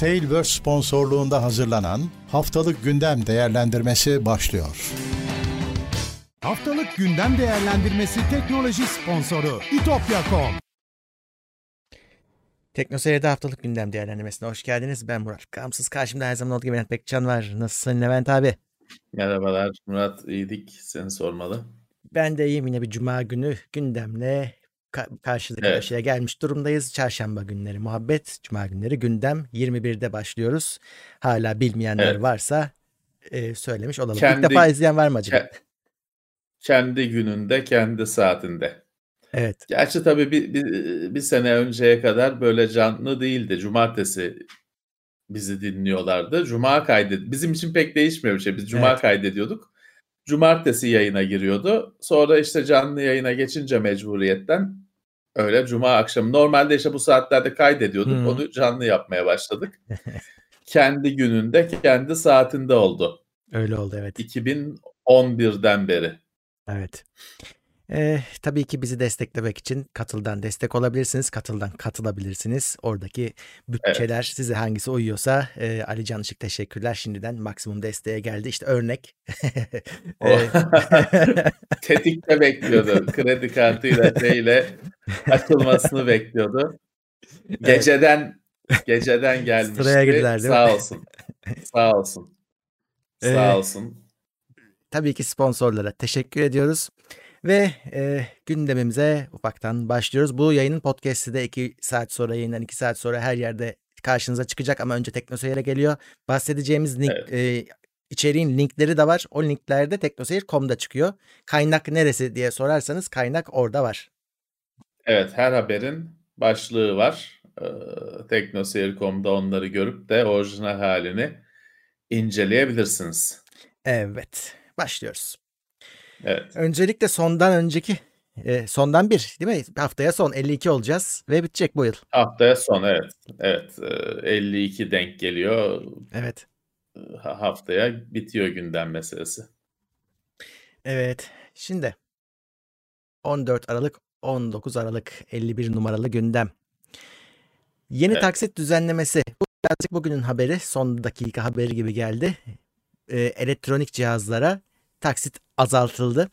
Tailverse sponsorluğunda hazırlanan Haftalık Gündem Değerlendirmesi başlıyor. Haftalık Gündem Değerlendirmesi teknoloji sponsoru itopya.com Teknoseyir'de haftalık gündem değerlendirmesine hoş geldiniz. Ben Murat Kamsız. Karşımda her zaman olduğu gibi Levent Bekcan var. Nasılsın Levent abi? Merhabalar Murat, iyiydik. Seni sormalı. Ben de iyiyim. Yine bir cuma günü gündemle ka- Evet. karşıya gelmiş durumdayız. Çarşamba günleri muhabbet, cuma günleri gündem. 21'de başlıyoruz. Hala bilmeyenler Evet. varsa e, söylemiş olalım. Kendi- İlk defa izleyen var mı acaba? Ke- kendi gününde, kendi saatinde. Evet. Gerçi tabii bir, bir, bir sene önceye kadar böyle canlı değildi. Cumartesi bizi dinliyorlardı. Cuma kaydet. Bizim için pek değişmiyor bir şey. Biz cuma Evet. kaydediyorduk. Cumartesi yayına giriyordu. Sonra işte canlı yayına geçince mecburiyetten öyle cuma akşamı. Normalde işte bu saatlerde kaydediyorduk. Hı. Onu canlı yapmaya başladık. kendi gününde, kendi saatinde oldu. Öyle oldu evet. 2011'den beri. Evet. Ee, tabii ki bizi desteklemek için katıldan destek olabilirsiniz. Katıldan katılabilirsiniz. Oradaki bütçeler size hangisi uyuyorsa e, Ali Can Işık teşekkürler. Şimdiden maksimum desteğe geldi. İşte örnek. O Ee, tetikte bekliyordu. Kredi kartıyla şeyle açılmasını bekliyordu. Geceden geceden gelmişti. Sıraya girdiler, değil mi? Sağ olsun. Sağ olsun. Ee, Sağ olsun. tabii ki sponsorlara teşekkür ediyoruz. Ve e, gündemimize ufaktan başlıyoruz. Bu yayının podcast'i de 2 saat sonra yayından 2 saat sonra her yerde karşınıza çıkacak ama önce Teknoseyir'e geliyor. Bahsedeceğimiz link, Evet. e, içeriğin linkleri de var. O linklerde teknoseyir.com'da çıkıyor. Kaynak neresi diye sorarsanız kaynak orada var. Evet her haberin başlığı var. Ee, Teknoseyir.com'da onları görüp de orijinal halini inceleyebilirsiniz. Evet başlıyoruz. Evet. Öncelikle sondan önceki e, sondan bir değil mi? Haftaya son 52 olacağız ve bitecek bu yıl. Haftaya son evet. Evet. e, 52 denk geliyor. Evet. Ha- Haftaya bitiyor gündem meselesi. Evet. Şimdi 14 Aralık 19 Aralık 51 numaralı gündem. Yeni Evet. taksit düzenlemesi. Bu birazcık bugünün haberi. Son dakika haberi gibi geldi. Ee, elektronik cihazlara taksit azaltıldı.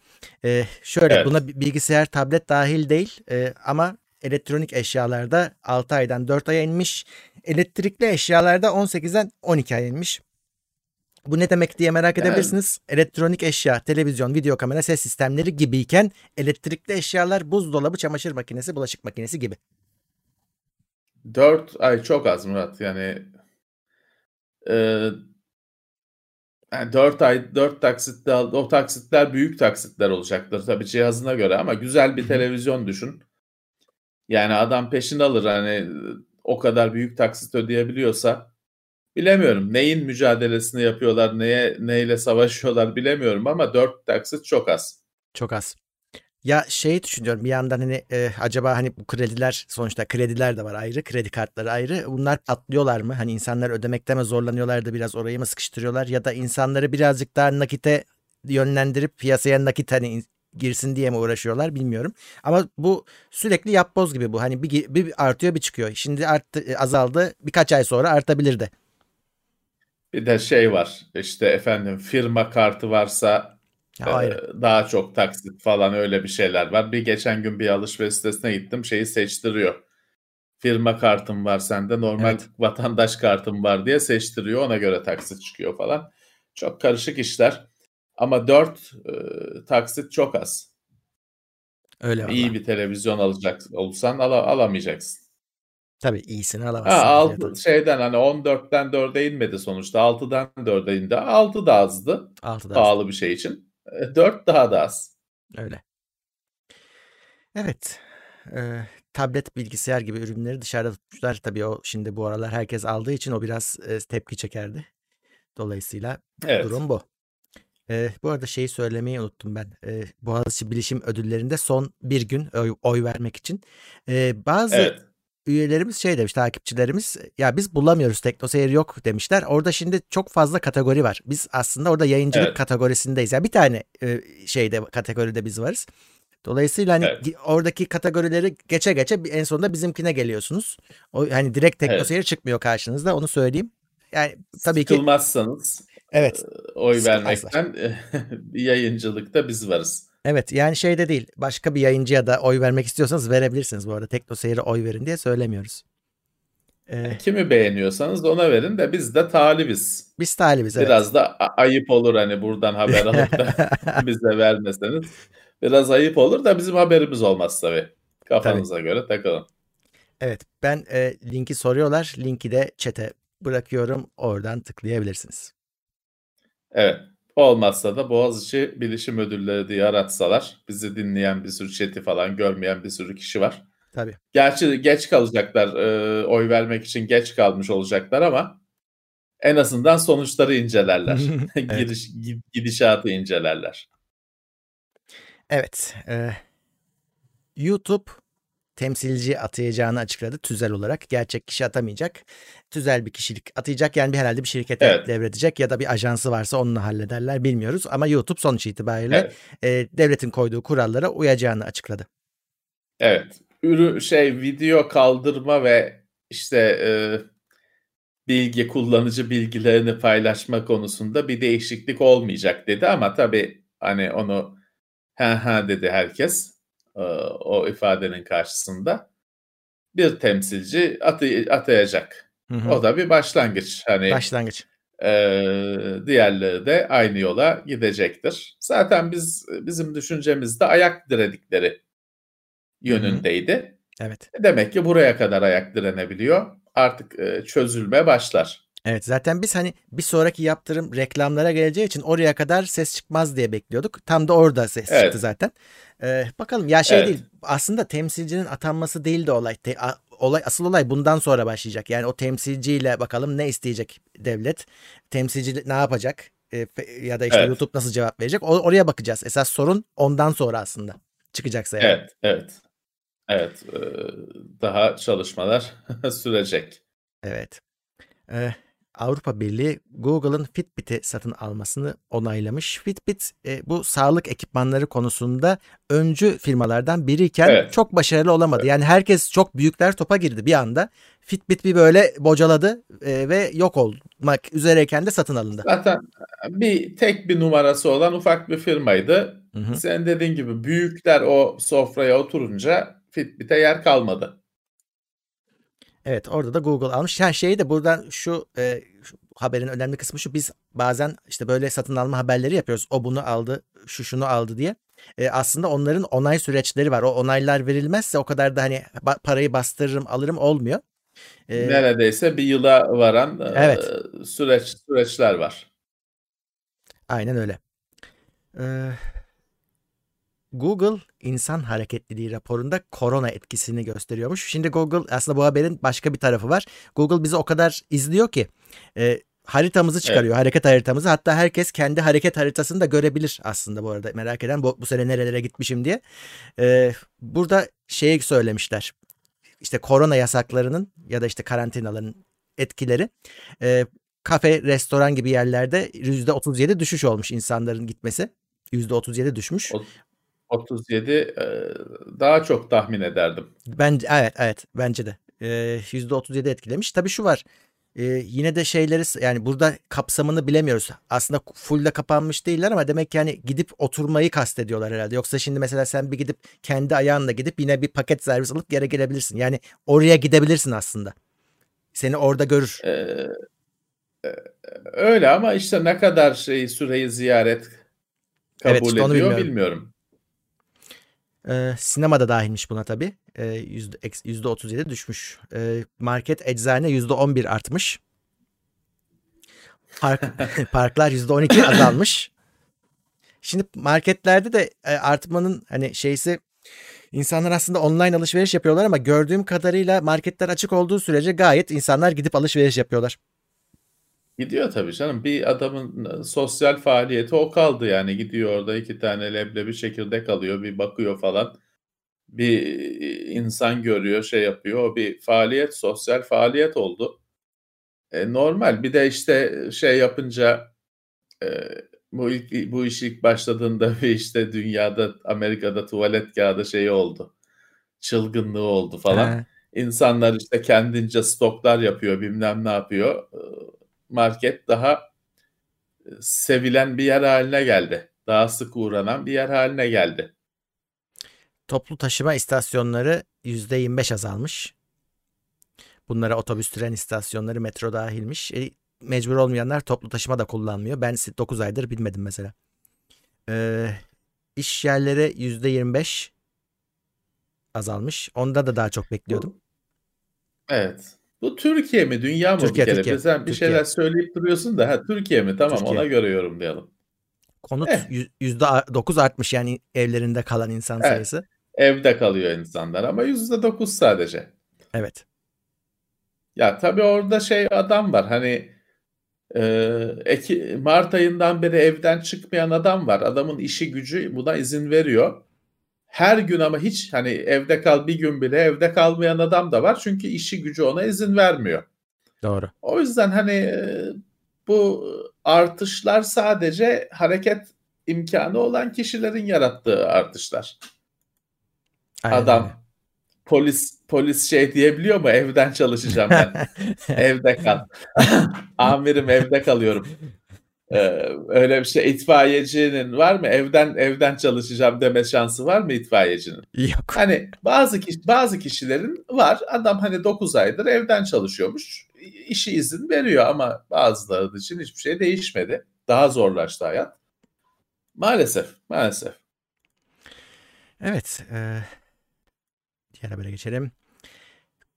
Ee, şöyle Evet. buna bi- bilgisayar, tablet dahil değil Ee, ama elektronik eşyalarda 6 aydan 4 aya inmiş. Elektrikli eşyalarda 18'den 12 aya inmiş. Bu ne demek diye merak Yani- edebilirsiniz. Elektronik eşya, televizyon, video kamera, ses sistemleri gibiyken elektrikli eşyalar buzdolabı, çamaşır makinesi, bulaşık makinesi gibi. 4 ay çok az Murat. Yani e, yani 4 ay 4 taksitte o taksitler büyük taksitler olacaktır tabii cihazına göre ama güzel bir televizyon düşün. Yani adam peşin alır hani o kadar büyük taksit ödeyebiliyorsa bilemiyorum neyin mücadelesini yapıyorlar neye neyle savaşıyorlar bilemiyorum ama 4 taksit çok az. Çok az. Ya şey düşünüyorum bir yandan hani e, acaba hani bu krediler sonuçta krediler de var ayrı, kredi kartları ayrı. Bunlar patlıyorlar mı? Hani insanlar ödemekte mi zorlanıyorlar da biraz orayı mı sıkıştırıyorlar ya da insanları birazcık daha nakite yönlendirip piyasaya nakit hani in- girsin diye mi uğraşıyorlar bilmiyorum. Ama bu sürekli yapboz gibi bu. Hani bir, bir artıyor bir çıkıyor. Şimdi arttı, e, azaldı. Birkaç ay sonra artabilir de. Bir de şey var işte efendim firma kartı varsa Ya ayrı. daha çok taksit falan öyle bir şeyler var. Bir geçen gün bir alışveriş sitesine gittim şeyi seçtiriyor. Firma kartım var sende normal Evet. vatandaş kartım var diye seçtiriyor ona göre taksit çıkıyor falan. Çok karışık işler ama 4 taksit çok az. Öyle valla. İyi bir televizyon alacak olsan ala- alamayacaksın. Tabii iyisini Ha, alamazsın. alt, fiyatı. şeyden hani 14'ten 4'e inmedi sonuçta 6'dan 4'e indi. 6 da azdı Altıda az. pahalı bir şey için. 4 daha da az. Öyle. Evet. Ee, tablet, bilgisayar gibi ürünleri dışarıda tutmuşlar. Tabii o şimdi bu aralar herkes aldığı için o biraz e, tepki çekerdi. Dolayısıyla Evet. durum bu. Ee, bu arada şeyi söylemeyi unuttum ben. Ee, Boğaziçi Bilişim Ödülleri'nde son bir gün oy, oy vermek için. Ee, bazı Evet. Üyelerimiz şey demiş takipçilerimiz ya biz bulamıyoruz teknoseyir yok demişler. Orada şimdi çok fazla kategori var. Biz aslında orada yayıncılık Evet. kategorisindeyiz. Yani bir tane e, şeyde kategoride biz varız. Dolayısıyla hani Evet. oradaki kategorileri geçe geçe en sonunda bizimkine geliyorsunuz. O hani direkt Evet. teknoseyir çıkmıyor karşınızda onu söyleyeyim. Yani tabii ki evet. oy Sıkılmazlar. vermekten yayıncılıkta biz varız. Evet yani şeyde değil. Başka bir yayıncıya da oy vermek istiyorsanız verebilirsiniz bu arada. Teknoseyir'e oy verin diye söylemiyoruz. Ee, Kimi beğeniyorsanız ona verin de biz de talibiz. biz talibiz evet. Biraz da ayıp olur hani buradan haber alıp da bize vermeseniz. Biraz ayıp olur da bizim haberimiz olmaz tabii. Kafanıza göre takılın. Evet ben e, linki soruyorlar. Linki de chat'e bırakıyorum. Oradan tıklayabilirsiniz. Evet. Olmazsa da Boğaziçi Bilişim Ödülleri diye aratsalar bizi dinleyen bir sürü chat'i falan görmeyen bir sürü kişi var. Tabii. Gerçi geç kalacaklar, e, oy vermek için geç kalmış olacaklar ama en azından sonuçları incelerler. Giriş, gi- gidişatı incelerler. Evet. e, YouTube temsilci atayacağını açıkladı tüzel olarak. Gerçek kişi atamayacak. Tüzel bir kişilik atayacak. Yani bir herhalde bir şirkete Evet. devredecek ya da bir ajansı varsa onunla hallederler bilmiyoruz. Ama YouTube sonuç itibariyle Evet. e, devletin koyduğu kurallara uyacağını açıkladı. Evet. Ürü şey video kaldırma ve işte e, bilgi kullanıcı bilgilerini paylaşma konusunda bir değişiklik olmayacak dedi ama tabii hani onu ha ha dedi herkes e, o ifadenin karşısında bir temsilci atay- atayacak. Hı hı. O da bir başlangıç. Hani Başlangıç. e, diğerleri de aynı yola gidecektir. Zaten biz bizim düşüncemizde ayak diredikleri yönündeydi. Evet. Demek ki buraya kadar ayak direnebiliyor. Artık e, çözülme başlar. Evet zaten biz hani bir sonraki yaptırım reklamlara geleceği için oraya kadar ses çıkmaz diye bekliyorduk. Tam da orada ses Evet. çıktı zaten. Ee, bakalım ya şey Evet. değil aslında temsilcinin atanması değil de olay. Te- a- olay asıl olay bundan sonra başlayacak. Yani o temsilciyle bakalım ne isteyecek devlet. Temsilci ne yapacak? Fe- ya da işte Evet. YouTube nasıl cevap verecek? O- oraya bakacağız. Esas sorun ondan sonra aslında çıkacaksa yani. Evet, evet. Evet, e, daha çalışmalar sürecek. Evet. Ee, Avrupa Birliği Google'ın Fitbit'i satın almasını onaylamış. Fitbit e, bu sağlık ekipmanları konusunda öncü firmalardan biriyken Evet. çok başarılı olamadı. Yani herkes çok büyükler topa girdi bir anda. Fitbit bir böyle bocaladı e, ve yok olmak üzereyken de satın alındı. Zaten bir tek bir numarası olan ufak bir firmaydı. Hı hı. Sen dediğin gibi büyükler o sofraya oturunca Fitbit'e yer kalmadı. Evet orada da Google almış. Yani şey de buradan şu, e, şu haberin önemli kısmı şu biz bazen işte böyle satın alma haberleri yapıyoruz. O bunu aldı, şu şunu aldı diye. E, aslında onların onay süreçleri var. O onaylar verilmezse o kadar da hani parayı bastırırım alırım olmuyor. E, Neredeyse bir yıla varan e, Evet. süreç süreçler var. Aynen öyle. Ee, Google insan hareketliliği raporunda korona etkisini gösteriyormuş. Şimdi Google aslında bu haberin başka bir tarafı var. Google bizi o kadar izliyor ki e, haritamızı çıkarıyor. Hareket haritamızı. Hatta herkes kendi hareket haritasını da görebilir aslında bu arada. Merak eden bu, bu sene nerelere gitmişim diye. Ee, burada şeyi söylemişler. İşte korona yasaklarının ya da işte karantinaların etkileri e, kafe, restoran gibi yerlerde %37 düşüş olmuş insanların gitmesi. %37 düşmüş. O- 37 e, daha çok tahmin ederdim. Bence evet evet bence de. Ee, %37 etkilemiş. Tabii şu var. Ee, yine de şeyleri yani burada kapsamını bilemiyoruz. Aslında full'de kapanmış değiller ama demek ki yani gidip oturmayı kastediyorlar herhalde. Yoksa şimdi mesela sen bir gidip kendi ayağınla gidip yine bir paket servis alıp geri gelebilirsin. Yani oraya gidebilirsin aslında. Seni orada görür. E, e, öyle ama işte ne kadar şey süreyi ziyaret kabul Evet, işte ediyor bilmiyorum. bilmiyorum. Ee, sinemada dahilmiş buna tabii. Ee, eks- yüzde 37 düşmüş. Ee, market, eczane yüzde 11 artmış. Park, parklar yüzde 12 azalmış. Şimdi marketlerde de e, artmanın hani şeysi insanlar aslında online alışveriş yapıyorlar ama gördüğüm kadarıyla marketler açık olduğu sürece gayet insanlar gidip alışveriş yapıyorlar. Gidiyor tabii canım. Bir adamın e, sosyal faaliyeti o kaldı yani. Gidiyor orada iki tane leblebi çekirdek alıyor, bir bakıyor falan. Bir e, insan görüyor, şey yapıyor. O bir faaliyet, sosyal faaliyet oldu. E, normal. Bir de işte şey yapınca e, bu ilk, bu iş ilk başladığında ve işte dünyada Amerika'da tuvalet kağıdı şeyi oldu. Çılgınlığı oldu falan. Ha. İnsanlar işte kendince stoklar yapıyor, bilmem ne yapıyor. Ee, Market daha e, sevilen bir yer haline geldi. Daha sık uğranan bir yer haline geldi. Toplu taşıma istasyonları %25 azalmış. Bunlara otobüs, tren istasyonları, metro dahilmiş. E, mecbur olmayanlar toplu taşıma da kullanmıyor. Ben 9 aydır bilmedim mesela. Ee, iş yerleri %25 azalmış. Onda da daha çok bekliyordum. Evet. Bu Türkiye mi, dünya mı Türkiye, bir kere? Türkiye. Sen bir Türkiye. şeyler söyleyip duruyorsun da ha Türkiye mi? Tamam Türkiye. ona göre yorumlayalım. Konut Eh. yüz- %9 artmış yani evlerinde kalan insan Evet. sayısı. Evde kalıyor insanlar ama yüzde dokuz sadece. Evet. Ya tabii orada şey adam var hani e, Mart ayından beri evden çıkmayan adam var. Adamın işi gücü buna izin veriyor. Her gün ama hiç hani evde kal bir gün bile evde kalmayan adam da var. Çünkü işi gücü ona izin vermiyor. Doğru. O yüzden hani bu artışlar sadece hareket imkanı olan kişilerin yarattığı artışlar. Aynen Adam polis polis şey diyebiliyor mu? Evden çalışacağım ben. evde kal. Amirim evde kalıyorum. Ee, öyle bir şey itfaiyecinin var mı? Evden evden çalışacağım deme şansı var mı itfaiyecinin? Yok. Hani bazı kişi, bazı kişilerin var. Adam hani 9 aydır evden çalışıyormuş. İşi izin veriyor ama bazıları için hiçbir şey değişmedi. Daha zorlaştı hayat. Maalesef, maalesef. Evet. E, diğer habere geçelim.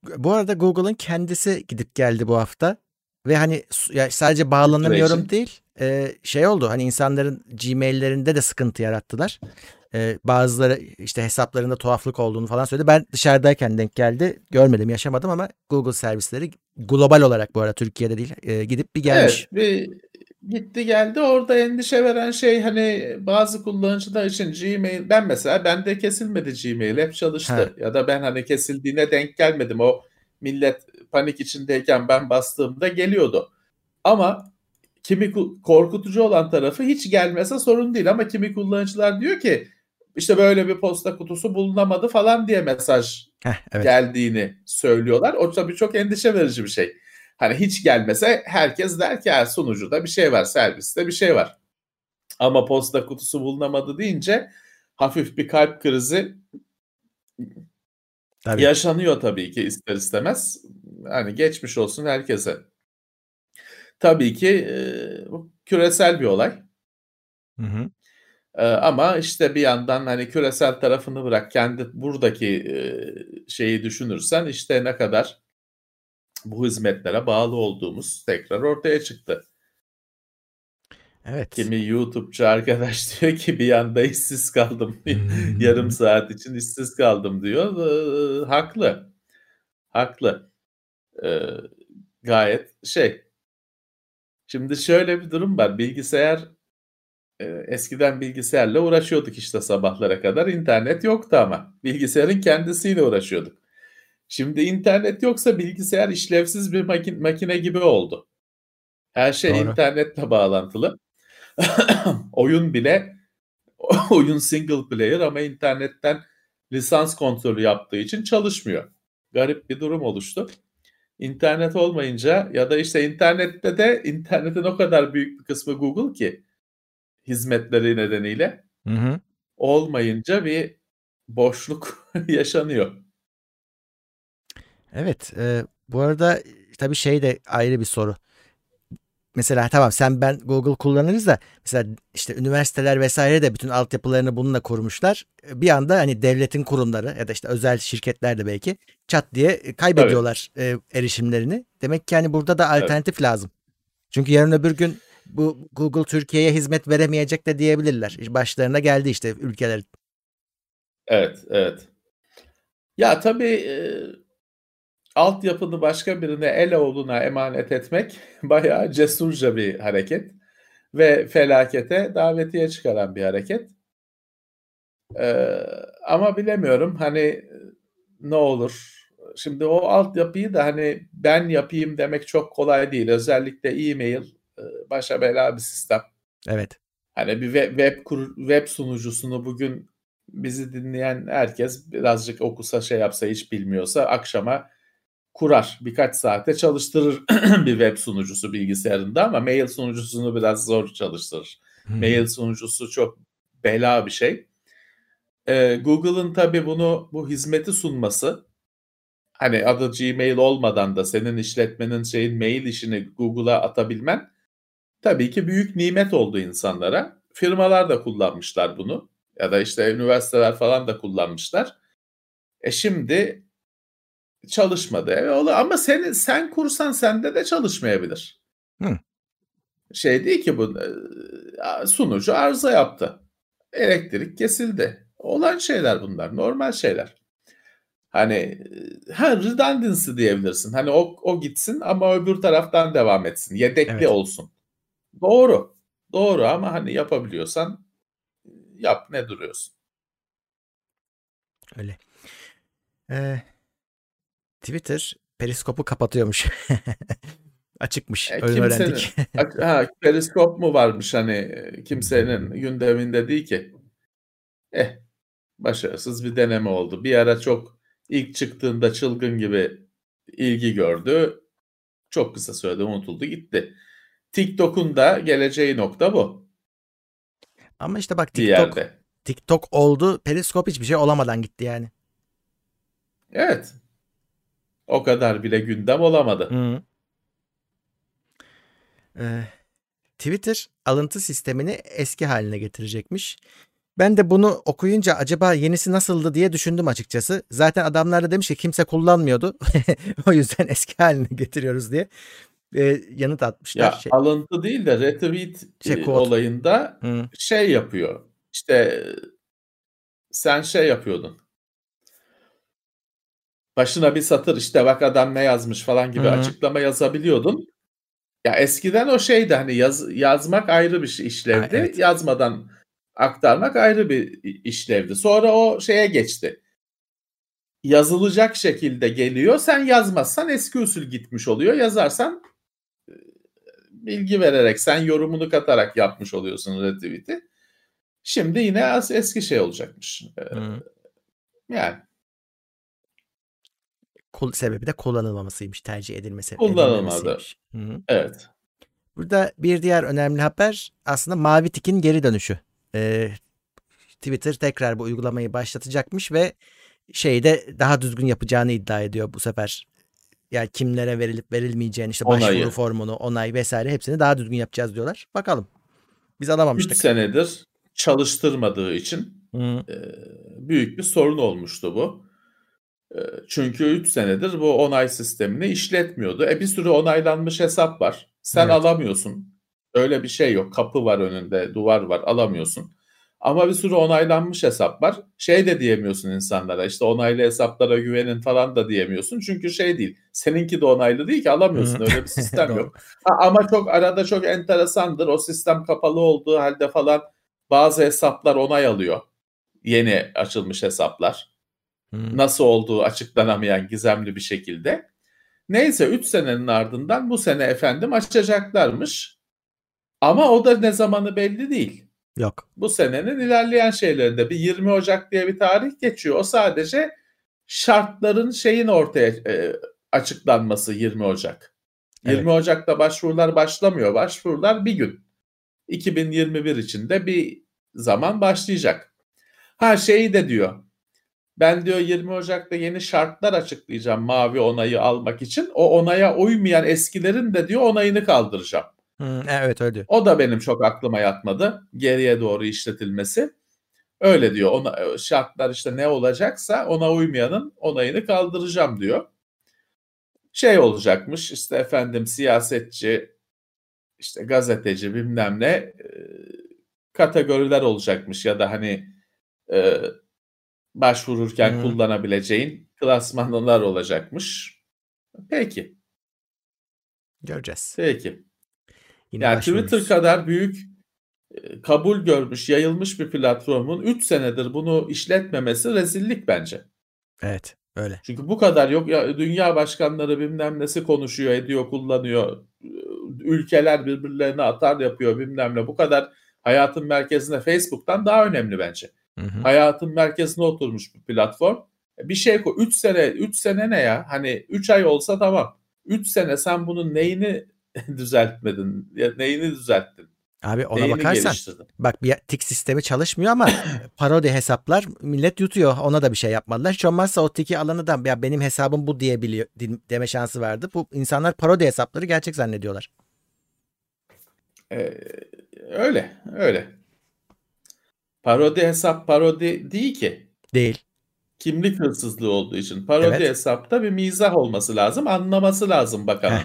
Bu arada Google'ın kendisi gidip geldi bu hafta. Ve hani ya sadece bağlanamıyorum için. değil. e, şey oldu hani insanların Gmail'lerinde de sıkıntı yarattılar. E, bazıları işte hesaplarında tuhaflık olduğunu falan söyledi. Ben dışarıdayken denk geldi. Görmedim, yaşamadım ama Google servisleri global olarak bu arada Türkiye'de değil e, gidip bir gelmiş. Evet, bir gitti geldi. Orada endişe veren şey hani bazı kullanıcılar için Gmail ben mesela bende kesilmedi Gmail hep çalıştı. Ha. Ya da ben hani kesildiğine denk gelmedim. O millet panik içindeyken ben bastığımda geliyordu. Ama kimi ku- korkutucu olan tarafı hiç gelmese sorun değil ama kimi kullanıcılar diyor ki işte böyle bir posta kutusu bulunamadı falan diye mesaj Heh, evet. geldiğini söylüyorlar. O tabii çok endişe verici bir şey. Hani hiç gelmese herkes der ki "Ha, sunucuda bir şey var, serviste bir şey var. Ama posta kutusu bulunamadı deyince hafif bir kalp krizi Tabii. yaşanıyor tabii ki ister istemez. Hani geçmiş olsun herkese. Tabii ki e, bu küresel bir olay. Hı hı. Ee, ama işte bir yandan hani küresel tarafını bırak kendi buradaki e, şeyi düşünürsen işte ne kadar bu hizmetlere bağlı olduğumuz tekrar ortaya çıktı. Evet. Kimi YouTube'cu arkadaş diyor ki bir anda işsiz kaldım. Yarım saat için işsiz kaldım diyor. Ee, haklı. Haklı. Ee, gayet şey. Şimdi şöyle bir durum var. Bilgisayar e, eskiden bilgisayarla uğraşıyorduk işte sabahlara kadar. İnternet yoktu ama. Bilgisayarın kendisiyle uğraşıyorduk. Şimdi internet yoksa bilgisayar işlevsiz bir makin- makine gibi oldu. Her şey Doğru. internetle bağlantılı. oyun bile oyun single player ama internetten lisans kontrolü yaptığı için çalışmıyor. Garip bir durum oluştu. İnternet olmayınca ya da işte internette de internetin o kadar büyük bir kısmı Google ki hizmetleri nedeniyle Hı hı. olmayınca bir boşluk yaşanıyor. Evet. e, bu arada tabii şey de ayrı bir soru. Mesela tamam sen ben Google kullanırız da mesela işte üniversiteler vesaire de bütün altyapılarını bununla kurmuşlar. E, Bir anda hani devletin kurumları ya da işte özel şirketler de belki çat diye kaybediyorlar e, erişimlerini. Demek ki hani burada da alternatif lazım. Çünkü yarın öbür gün bu Google Türkiye'ye hizmet veremeyecek de diyebilirler. Başlarına geldi işte ülkeler. Evet, evet. Ya tabii altyapını başka birine el oğluna emanet etmek bayağı cesurca bir hareket ve felakete davetiye çıkaran bir hareket. E, ama bilemiyorum hani ne olur. Şimdi o altyapıyı da hani ben yapayım demek çok kolay değil. Özellikle e-mail e, başa bela bir sistem. Evet. Hani bir web, kur, web sunucusunu bugün bizi dinleyen herkes birazcık okusa şey yapsa hiç bilmiyorsa akşama kurar. Birkaç saate çalıştırır bir web sunucusu bilgisayarında ama mail sunucusunu biraz zor çalıştırır. Hmm. Mail sunucusu çok bela bir şey. Ee, Google'ın tabii bunu bu hizmeti sunması hani adı Gmail olmadan da senin işletmenin şeyin mail işini Google'a atabilmen tabii ki büyük nimet oldu insanlara. Firmalar da kullanmışlar bunu ya da işte üniversiteler falan da kullanmışlar. E şimdi çalışmadı. Evet, ama seni sen kursan sende de çalışmayabilir. Hı. Şey değil ki bu e, sunucu arıza yaptı. Elektrik kesildi. Olan şeyler bunlar. Normal şeyler. Hani e, ha redundancy diyebilirsin. Hani o, o gitsin ama öbür taraftan devam etsin. Yedekli evet. olsun. Doğru. Doğru ama hani yapabiliyorsan yap ne duruyorsun. Öyle. Ee, Twitter periskopu kapatıyormuş. Açıkmış. E, Öyle öğrendik. ha, periskop mu varmış hani e, kimsenin gündeminde değil ki. Eh başarısız bir deneme oldu. Bir ara çok ilk çıktığında çılgın gibi ilgi gördü. Çok kısa sürede unutuldu gitti. TikTok'un da geleceği nokta bu. Ama işte bak TikTok, TikTok oldu. Periskop hiçbir şey olamadan gitti yani. Evet. O kadar bile gündem olamadı. Hı. Ee, Twitter alıntı sistemini eski haline getirecekmiş. Ben de bunu okuyunca acaba yenisi nasıldı diye düşündüm açıkçası. Zaten adamlar da demiş ki kimse kullanmıyordu. o yüzden eski haline getiriyoruz diye e, yanıt atmışlar. Ya şey. alıntı değil de retweet şey, olayında Hı. şey yapıyor. İşte sen şey yapıyordun. Başına bir satır işte bak adam ne yazmış falan gibi Hı. açıklama yazabiliyordun. Ya eskiden o şeydi hani yaz, yazmak ayrı bir şey işlevdi. Ha, evet. Yazmadan aktarmak ayrı bir işlevdi. Sonra o şeye geçti. Yazılacak şekilde geliyor. Sen yazmazsan eski usul gitmiş oluyor. Yazarsan bilgi vererek sen yorumunu katarak yapmış oluyorsun retweet'i. Şimdi yine az eski şey olacakmış. Ee, yani. Sebebi de kullanılmamasıymış, tercih edilmesi. Kullanılmadı. Evet. Burada bir diğer önemli haber aslında Mavi Tik'in geri dönüşü. Ee, Twitter tekrar bu uygulamayı başlatacakmış ve şeyde daha düzgün yapacağını iddia ediyor bu sefer yani kimlere verilip verilmeyeceğini işte başvuru Onayı. formunu, onay vesaire hepsini daha düzgün yapacağız diyorlar. Bakalım. Biz alamamıştık. 3 senedir çalıştırmadığı için e, büyük bir sorun olmuştu bu. E, çünkü 3 senedir bu onay sistemini işletmiyordu. E bir sürü onaylanmış hesap var. Sen evet. alamıyorsun. Öyle bir şey yok. Kapı var önünde, duvar var, alamıyorsun. Ama bir sürü onaylanmış hesap var. Şey de diyemiyorsun insanlara işte onaylı hesaplara güvenin falan da diyemiyorsun. Çünkü şey değil. Seninki de onaylı değil ki alamıyorsun. Öyle bir sistem yok. Ha, ama çok arada çok enteresandır. O sistem kapalı olduğu halde falan bazı hesaplar onay alıyor. Yeni açılmış hesaplar. Nasıl olduğu açıklanamayan gizemli bir şekilde. Neyse 3 senenin ardından bu sene efendim açacaklarmış. Ama o da ne zamanı belli değil. Yok. Bu senenin ilerleyen şeylerinde bir 20 Ocak diye bir tarih geçiyor. O sadece şartların şeyin ortaya e, açıklanması 20 Ocak. Evet. 20 Ocak'ta başvurular başlamıyor. Başvurular bir gün. 2021 içinde bir zaman başlayacak. Ha şeyi de diyor. Ben diyor 20 Ocak'ta yeni şartlar açıklayacağım mavi onayı almak için. O onaya uymayan eskilerin de diyor onayını kaldıracağım. Hmm, evet öyle. O da benim çok aklıma yatmadı. Geriye doğru işletilmesi. Öyle diyor. Ona, e, şartlar işte ne olacaksa ona uymayanın onayını kaldıracağım diyor. Şey olacakmış işte efendim siyasetçi, işte gazeteci bilmem ne e, kategoriler olacakmış ya da hani e, başvururken hmm. kullanabileceğin klasmanlar olacakmış. Peki. Göreceğiz. Peki. Yine yani Twitter kadar büyük e, kabul görmüş, yayılmış bir platformun 3 senedir bunu işletmemesi rezillik bence. Evet, öyle. Çünkü bu kadar yok ya dünya başkanları bilmem nesi konuşuyor, ediyor, kullanıyor. Ülkeler birbirlerine atar yapıyor bilmem ne. Bu kadar hayatın merkezine Facebook'tan daha önemli bence. Hı hı. Hayatın merkezine oturmuş bir platform. Bir şey koy. 3 sene 3 sene ne ya? Hani 3 ay olsa tamam. 3 sene sen bunun neyini düzeltmedin? Ya neyini düzelttin? Abi ona Neyini bakarsan geliştirdin? bak bir tik sistemi çalışmıyor ama parodi hesaplar millet yutuyor. Ona da bir şey yapmadılar. Hiç olmazsa o tiki alanı da ya benim hesabım bu diyebiliyor di- deme şansı vardı. Bu insanlar parodi hesapları gerçek zannediyorlar. Ee, öyle, öyle. Parodi hesap parodi değil ki. Değil. Kimlik hırsızlığı olduğu için. Parodi Evet. hesapta bir mizah olması lazım. Anlaması lazım bakanın. Heh,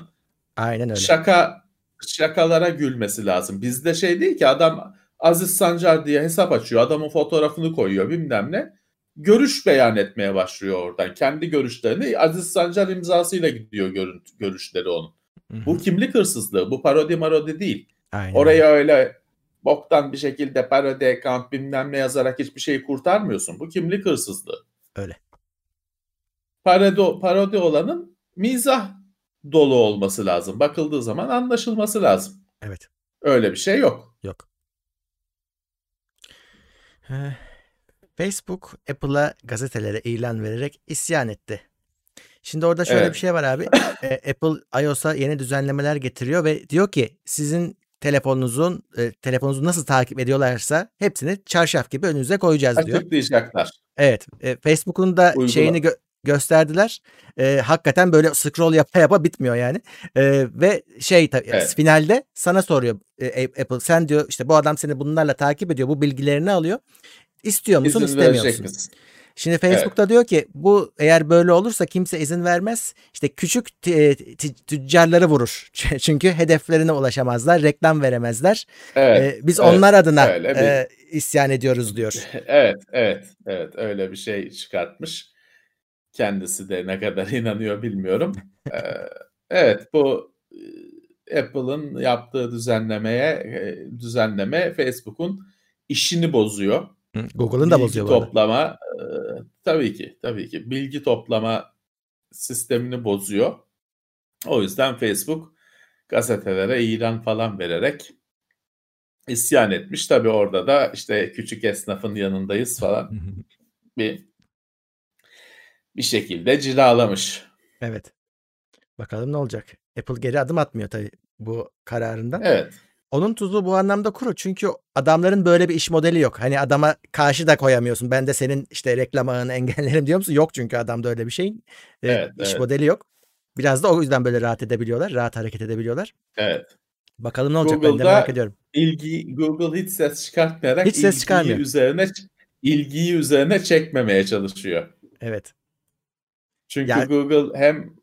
Aynen öyle. Şaka şakalara gülmesi lazım. Bizde şey değil ki adam Aziz Sancar diye hesap açıyor. Adamın fotoğrafını koyuyor bilmem ne. Görüş beyan etmeye başlıyor oradan. Kendi görüşlerini Aziz Sancar imzasıyla gidiyor görüntü, görüşleri onun. Hı hı. Bu kimlik hırsızlığı. Bu parodi marodi değil. Aynen. Oraya öyle boktan bir şekilde parodi account bilmem ne yazarak hiçbir şeyi kurtarmıyorsun. Bu kimlik hırsızlığı. Öyle. Parodi, parodi olanın mizah dolu olması lazım. Bakıldığı zaman anlaşılması lazım. Evet. Öyle bir şey yok. Yok. Eh, Facebook Apple'a gazetelere ilan vererek isyan etti. Şimdi orada şöyle Evet. bir şey var abi. E, Apple iOS'a yeni düzenlemeler getiriyor ve diyor ki sizin telefonunuzun e, telefonunuzu nasıl takip ediyorlarsa hepsini çarşaf gibi önünüze koyacağız diyor. Açıklayacaklar. Evet. e, Facebook'un da Uygula- şeyini gö- gösterdiler. E, hakikaten böyle scroll yapa yapa bitmiyor yani. E, ve şey tabii Evet. finalde sana soruyor e, Apple sen diyor işte bu adam seni bunlarla takip ediyor. Bu bilgilerini alıyor. İstiyor musun, İzin istemiyor musun? Şimdi Facebook'ta diyor ki bu eğer böyle olursa kimse izin vermez. İşte küçük t- tüccarları vurur. Çünkü hedeflerine ulaşamazlar, reklam veremezler. Evet. E, biz evet, onlar adına bir- e, isyan ediyoruz diyor. Evet, evet, evet. Öyle bir şey çıkartmış. Kendisi de ne kadar inanıyor bilmiyorum. Ee, evet, bu e, Apple'ın yaptığı düzenlemeye e, düzenleme Facebook'un işini bozuyor. Google'ın da bilgi bozuyor arada. toplama e, tabii ki tabii ki bilgi toplama sistemini bozuyor. O yüzden Facebook gazetelere ilan falan vererek isyan etmiş. Tabii orada da işte küçük esnafın yanındayız falan bir bir şekilde cilalamış. Evet. Bakalım ne olacak. Apple geri adım atmıyor tabii bu kararından. Evet. Onun tuzu bu anlamda kuru. Çünkü adamların böyle bir iş modeli yok. Hani adama karşı da koyamıyorsun. Ben de senin işte reklam ağını engellerim diyor musun? Yok çünkü adamda öyle bir şeyin e, Evet, iş evet. modeli yok. Biraz da o yüzden böyle rahat edebiliyorlar. Rahat hareket edebiliyorlar. Evet. Bakalım ne olacak ben de Google'da merak ediyorum. İlgi Google hiç ses çıkartmayarak Hiç ses ilgiyi çıkarmıyor. üzerine ilgiyi üzerine çekmemeye çalışıyor. Evet. Çünkü Yani- Google hem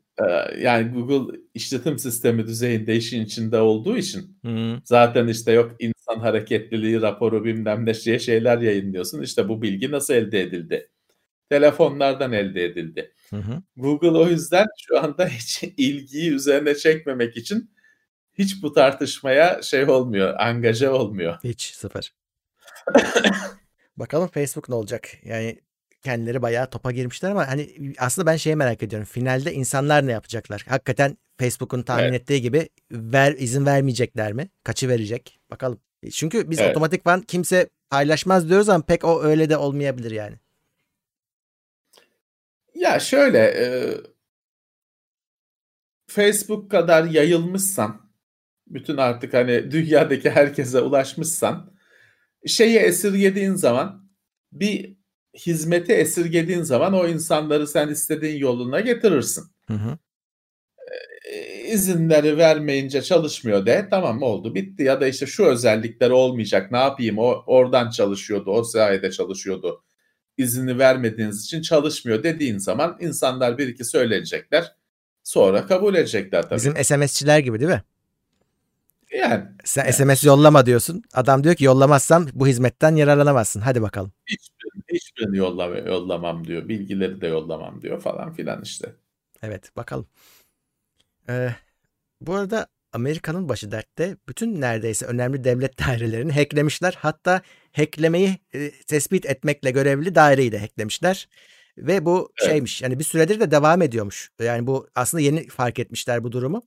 yani Google işletim sistemi düzeyinde işin içinde olduğu için Hı, zaten işte yok insan hareketliliği raporu bilmem ne diye şeyler yayınlıyorsun. İşte bu bilgi nasıl elde edildi? Telefonlardan elde edildi. hı hı. Google o yüzden şu anda hiç ilgiyi üzerine çekmemek için hiç bu tartışmaya şey olmuyor, angaja olmuyor. Hiç sıfır. Bakalım Facebook ne olacak? Yani kendileri bayağı topa girmişler ama hani aslında ben şeyi merak ediyorum. Finalde insanlar ne yapacaklar? Hakikaten Facebook'un tahmin Evet. ettiği gibi ver izin vermeyecekler mi? Kaçı verecek? Bakalım. Çünkü biz Evet. otomatikman kimse paylaşmaz diyoruz ama pek o öyle de olmayabilir yani. Ya şöyle e, Facebook kadar yayılmışsan bütün artık hani dünyadaki herkese ulaşmışsan şeyi esirgediğin zaman bir hizmeti esirgediğin zaman o insanları sen istediğin yoluna getirirsin. Hı hı. E, izinleri vermeyince çalışmıyor de tamam oldu bitti ya da işte şu özellikleri olmayacak ne yapayım o oradan çalışıyordu o sayede çalışıyordu izni vermediğiniz için çalışmıyor dediğin zaman insanlar bir iki söyleyecekler sonra kabul edecekler tabii. Bizim SMS'çiler gibi değil mi? Yani Sen Evet. SMS yollama diyorsun. Adam diyor ki yollamazsam bu hizmetten yararlanamazsın. Hadi bakalım. hiçbirini, hiçbirini yollama, yollamam diyor bilgileri de yollamam diyor falan filan işte. Evet bakalım. Ee, bu arada Amerika'nın başı dertte bütün neredeyse önemli devlet dairelerini hacklemişler. Hatta hacklemeyi e, tespit etmekle görevli daireyi de hacklemişler. Ve bu Evet. şeymiş yani bir süredir de devam ediyormuş. Yani bu aslında yeni fark etmişler bu durumu.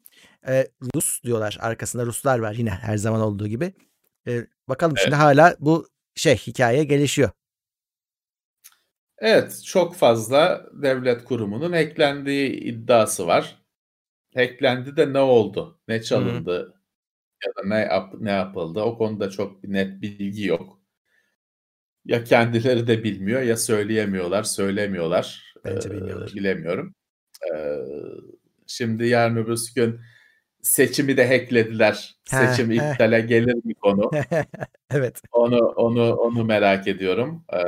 Ee, Rus diyorlar arkasında Ruslar var yine her zaman olduğu gibi. E, bakalım evet. şimdi hala bu şey hikaye gelişiyor. Evet, çok fazla devlet kurumunun hacklendiği iddiası var. Hacklendi de ne oldu? Ne çalındı? Hı. Ya da ne yap ne yapıldı? O konuda çok net bilgi yok. Ya kendileri de bilmiyor ya söyleyemiyorlar, söylemiyorlar. Bence bilmiyorlar. Ee, bilemiyorum. Ee, şimdi yarın öbür gün seçimi de hacklediler. He, Seçim he. iptale gelir mi konu? evet. Onu onu onu merak ediyorum. Ee,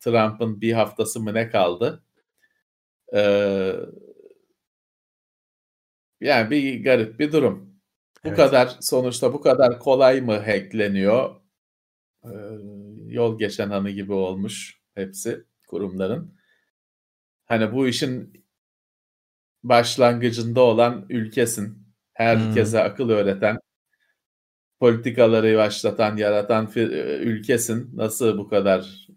Trump'ın bir haftası mı ne kaldı? Ee, yani bir garip bir durum. Bu evet. kadar sonuçta bu kadar kolay mı hackleniyor? Ee, yol geçen anı gibi olmuş hepsi kurumların. Hani bu işin başlangıcında olan ülkesin. Herkese hmm. akıl öğreten, politikaları başlatan, yaratan ülkesin. Nasıl bu kadar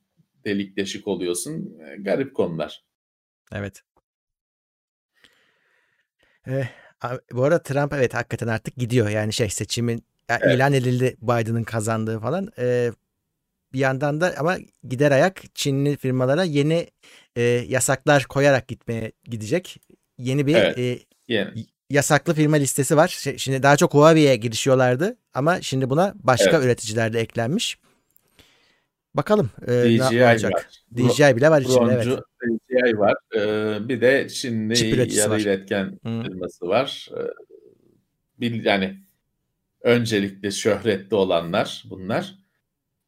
delik deşik oluyorsun? Garip konular. Evet. Eh, bu arada Trump evet hakikaten artık gidiyor. Yani şey seçimin yani evet. ilan edildi Biden'ın kazandığı falan. Ee, bir yandan da ama gider ayak Çinli firmalara yeni e, yasaklar koyarak gitmeye gidecek. Yeni bir evet. e, yeah. yasaklı firma listesi var. Şimdi daha çok Huawei'ye girişiyorlardı ama şimdi buna başka evet. üreticiler de eklenmiş. Bakalım e, DJI ne olacak. Var. DJI bile var içinde evet. DJI var. Ee, bir de Çinli yarı var. iletken Hı. firması var. Ee, bir, yani öncelikle şöhretli olanlar bunlar.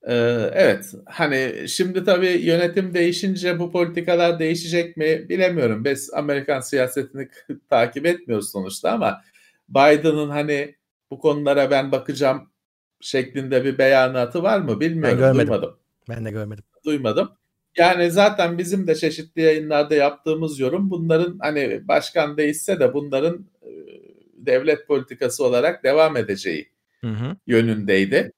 Evet hani şimdi tabii yönetim değişince bu politikalar değişecek mi bilemiyorum. Biz Amerikan siyasetini takip etmiyoruz sonuçta ama Biden'ın hani bu konulara ben bakacağım şeklinde bir beyanatı var mı bilmiyorum. Ben görmedim. Duymadım. Ben de görmedim. Duymadım. Yani zaten bizim de çeşitli yayınlarda yaptığımız yorum bunların hani başkan değişse de bunların devlet politikası olarak devam edeceği hı hı. yönündeydi.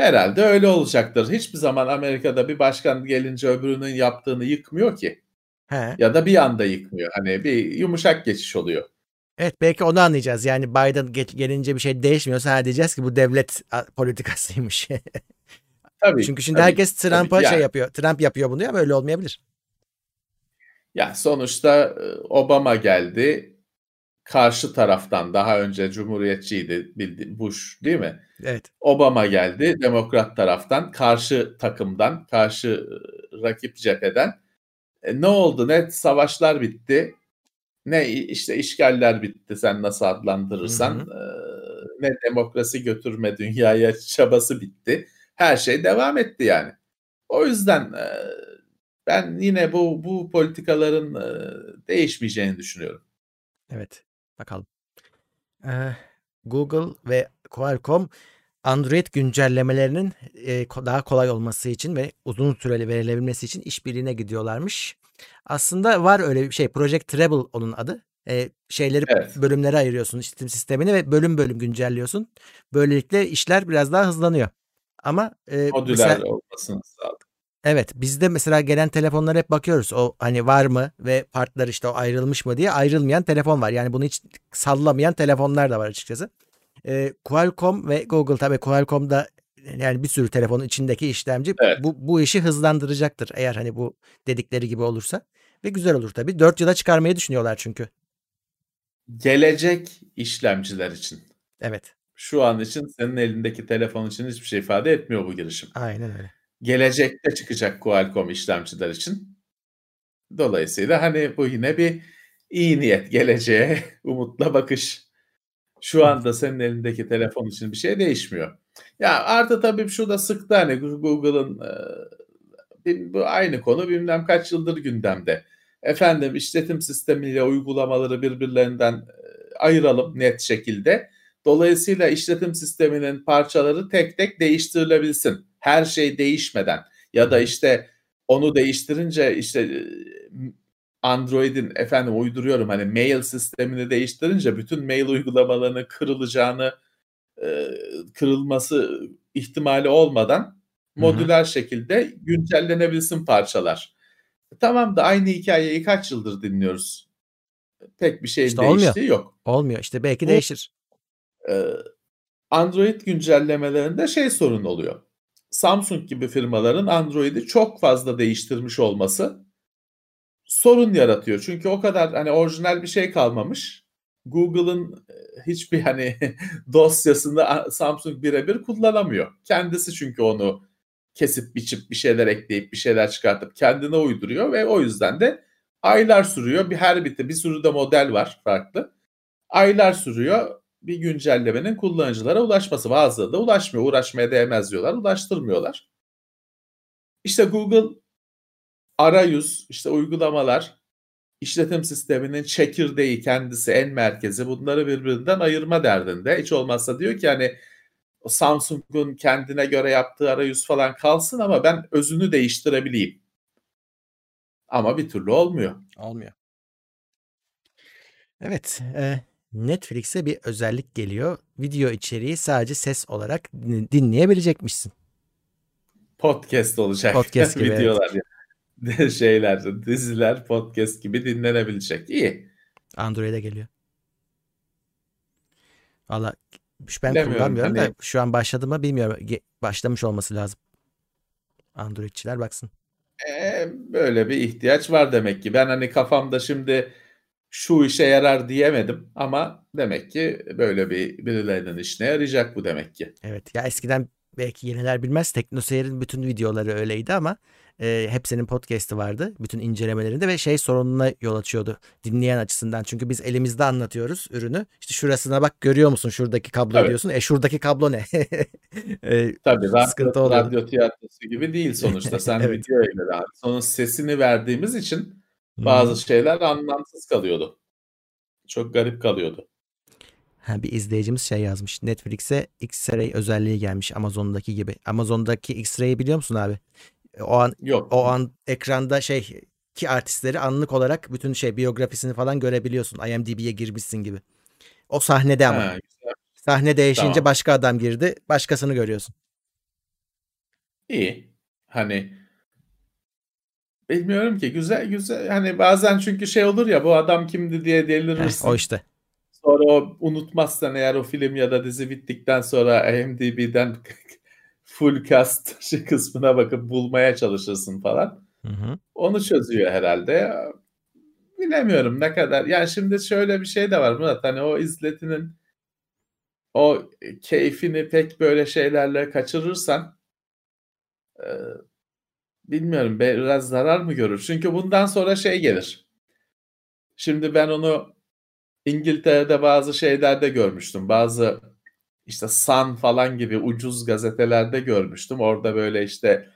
Herhalde öyle olacaktır. Hiçbir zaman Amerika'da bir başkan gelince öbürünün yaptığını yıkmıyor ki. He. Ya da bir anda yıkmıyor. Hani bir yumuşak geçiş oluyor. Evet belki onu anlayacağız. Yani Biden gelince bir şey değişmiyorsa ha diyeceğiz ki bu devlet politikasıymış. tabii. Çünkü şimdi tabii, herkes Trump'a şey yani. yapıyor. Trump yapıyor bunu ama öyle olmayabilir. Ya sonuçta e, Obama geldi karşı taraftan daha önce cumhuriyetçiydi Bush değil mi? Evet. Obama geldi demokrat taraftan karşı takımdan karşı rakip cepheden. E, ne oldu? Ne savaşlar bitti. Ne işte işgaller bitti sen nasıl adlandırırsan. Hı hı. E, ne demokrasi götürme dünyaya çabası bitti. Her şey devam etti yani. O yüzden e, ben yine bu bu politikaların e, değişmeyeceğini düşünüyorum. Evet. Bakalım. Ee, Google ve Qualcomm Android güncellemelerinin e, daha kolay olması için ve uzun süreli verilebilmesi için işbirliğine gidiyorlarmış. Aslında var öyle bir şey. Project Treble onun adı. E, şeyleri evet. bölümlere ayırıyorsun işletim sistemini ve bölüm bölüm güncelliyorsun. Böylelikle işler biraz daha hızlanıyor. Ama e, modüler mesela, olmasını sağladık. Evet bizde mesela gelen telefonlara hep bakıyoruz. O hani var mı ve partlar işte o ayrılmış mı diye ayrılmayan telefon var. Yani bunu hiç sallamayan telefonlar da var açıkçası. Ee, Qualcomm ve Google tabii Qualcomm'da yani bir sürü telefonun içindeki işlemci evet. bu, bu işi hızlandıracaktır. Eğer hani bu dedikleri gibi olursa. Ve güzel olur tabii. 4 yıla çıkarmayı düşünüyorlar çünkü. Gelecek işlemciler için. Evet. Şu an için senin elindeki telefon için hiçbir şey ifade etmiyor bu girişim. Aynen öyle gelecekte çıkacak Qualcomm işlemciler için. Dolayısıyla hani bu yine bir iyi niyet, geleceğe umutla bakış. Şu anda senin elindeki telefon için bir şey değişmiyor. Ya artı tabii şu da sıktı hani Google'ın e, bu aynı konu bilmem kaç yıldır gündemde. Efendim işletim sistemiyle uygulamaları birbirlerinden e, ayıralım net şekilde. Dolayısıyla işletim sisteminin parçaları tek tek değiştirilebilsin her şey değişmeden ya da işte onu değiştirince işte Android'in efendim uyduruyorum hani mail sistemini değiştirince bütün mail uygulamalarının kırılacağını kırılması ihtimali olmadan modüler Hı-hı. şekilde güncellenebilsin parçalar. Tamam da aynı hikayeyi kaç yıldır dinliyoruz. Pek bir şey işte olmuyor. yok. Olmuyor. İşte belki Bu, değişir. E, Android güncellemelerinde şey sorun oluyor. Samsung gibi firmaların Android'i çok fazla değiştirmiş olması sorun yaratıyor. Çünkü o kadar hani orijinal bir şey kalmamış. Google'ın e, hiçbir hani dosyasını Samsung birebir kullanamıyor. Kendisi çünkü onu kesip biçip bir şeyler ekleyip bir şeyler çıkartıp kendine uyduruyor ve o yüzden de aylar sürüyor. Bir her bitti bir sürü de model var farklı. Aylar sürüyor bir güncellemenin kullanıcılara ulaşması. Bazıları da ulaşmıyor. Uğraşmaya değmez diyorlar. Ulaştırmıyorlar. İşte Google arayüz, işte uygulamalar, işletim sisteminin çekirdeği kendisi en merkezi bunları birbirinden ayırma derdinde. Hiç olmazsa diyor ki hani Samsung'un kendine göre yaptığı arayüz falan kalsın ama ben özünü değiştirebileyim. Ama bir türlü olmuyor. Olmuyor. Evet, e, Netflix'e bir özellik geliyor. Video içeriği sadece ses olarak dinleyebilecekmişsin. Podcast olacak. Podcast gibi. Videolar evet. şeyler, diziler podcast gibi dinlenebilecek. İyi. Android'e geliyor. Valla ben kullanmıyorum hani... da şu an başladı mı bilmiyorum. Başlamış olması lazım. Androidçiler baksın. Ee, böyle bir ihtiyaç var demek ki. Ben hani kafamda şimdi şu işe yarar diyemedim ama demek ki böyle bir birilerinin işine yarayacak bu demek ki. Evet ya eskiden belki yeniler bilmez TeknoSeyir'in bütün videoları öyleydi ama e, hepsinin podcast'i vardı. Bütün incelemelerinde ve şey sorununa yol açıyordu dinleyen açısından. Çünkü biz elimizde anlatıyoruz ürünü. İşte şurasına bak görüyor musun şuradaki kablo Tabii. diyorsun. E şuradaki kablo ne? e, Tabii radyo, radyo tiyatrosu gibi değil sonuçta. Sen evet. video ile Onun sesini verdiğimiz için bazı hmm. şeyler anlamsız kalıyordu. Çok garip kalıyordu. Ha, bir izleyicimiz şey yazmış. Netflix'e X-Ray özelliği gelmiş Amazon'daki gibi. Amazon'daki X-Ray'i biliyor musun abi? O an Yok. o an ekranda şey ki artistleri anlık olarak bütün şey biyografisini falan görebiliyorsun. IMDb'ye girmişsin gibi. O sahnede ama. Ha, Sahne değişince tamam. başka adam girdi. Başkasını görüyorsun. İyi. Hani bilmiyorum ki güzel güzel hani bazen çünkü şey olur ya bu adam kimdi diye delirirsin. Heh, o işte. Sonra o unutmazsan eğer o film ya da dizi bittikten sonra IMDb'den full cast şey kısmına bakıp bulmaya çalışırsın falan. Hı hı. Onu çözüyor herhalde. Bilemiyorum ne kadar. Yani şimdi şöyle bir şey de var Murat. Hani o izletinin o keyfini pek böyle şeylerle kaçırırsan bilmiyorum biraz zarar mı görür? Çünkü bundan sonra şey gelir. Şimdi ben onu İngiltere'de bazı şeylerde görmüştüm. Bazı işte Sun falan gibi ucuz gazetelerde görmüştüm. Orada böyle işte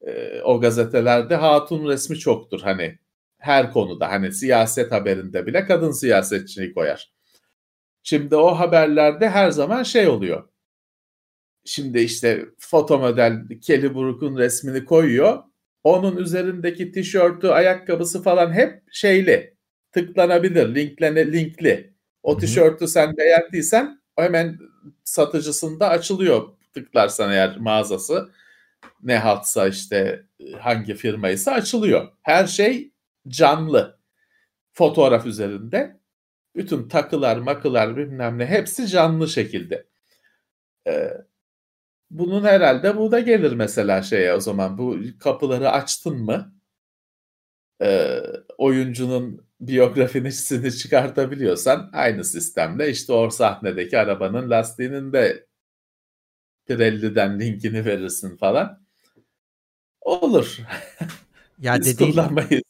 e, o gazetelerde hatun resmi çoktur hani her konuda hani siyaset haberinde bile kadın siyasetçiyi koyar. Şimdi o haberlerde her zaman şey oluyor. Şimdi işte foto model Kelly Brook'un resmini koyuyor. Onun üzerindeki tişörtü, ayakkabısı falan hep şeyli. Tıklanabilir, linklene, linkli. O tişörtü sen beğendiysen hemen satıcısında açılıyor tıklarsan eğer mağazası ne hatsa işte hangi firmaysa açılıyor. Her şey canlı. Fotoğraf üzerinde. Bütün takılar, makılar bilmem ne hepsi canlı şekilde. Ee, bunun herhalde bu da gelir mesela şeye o zaman. Bu kapıları açtın mı? Ee, oyuncunun biyografisini çıkartabiliyorsan aynı sistemle işte o sahnedeki arabanın lastiğinin de Pirelli'den linkini verirsin falan. Olur. Ya Biz dediğin, kullanmayız.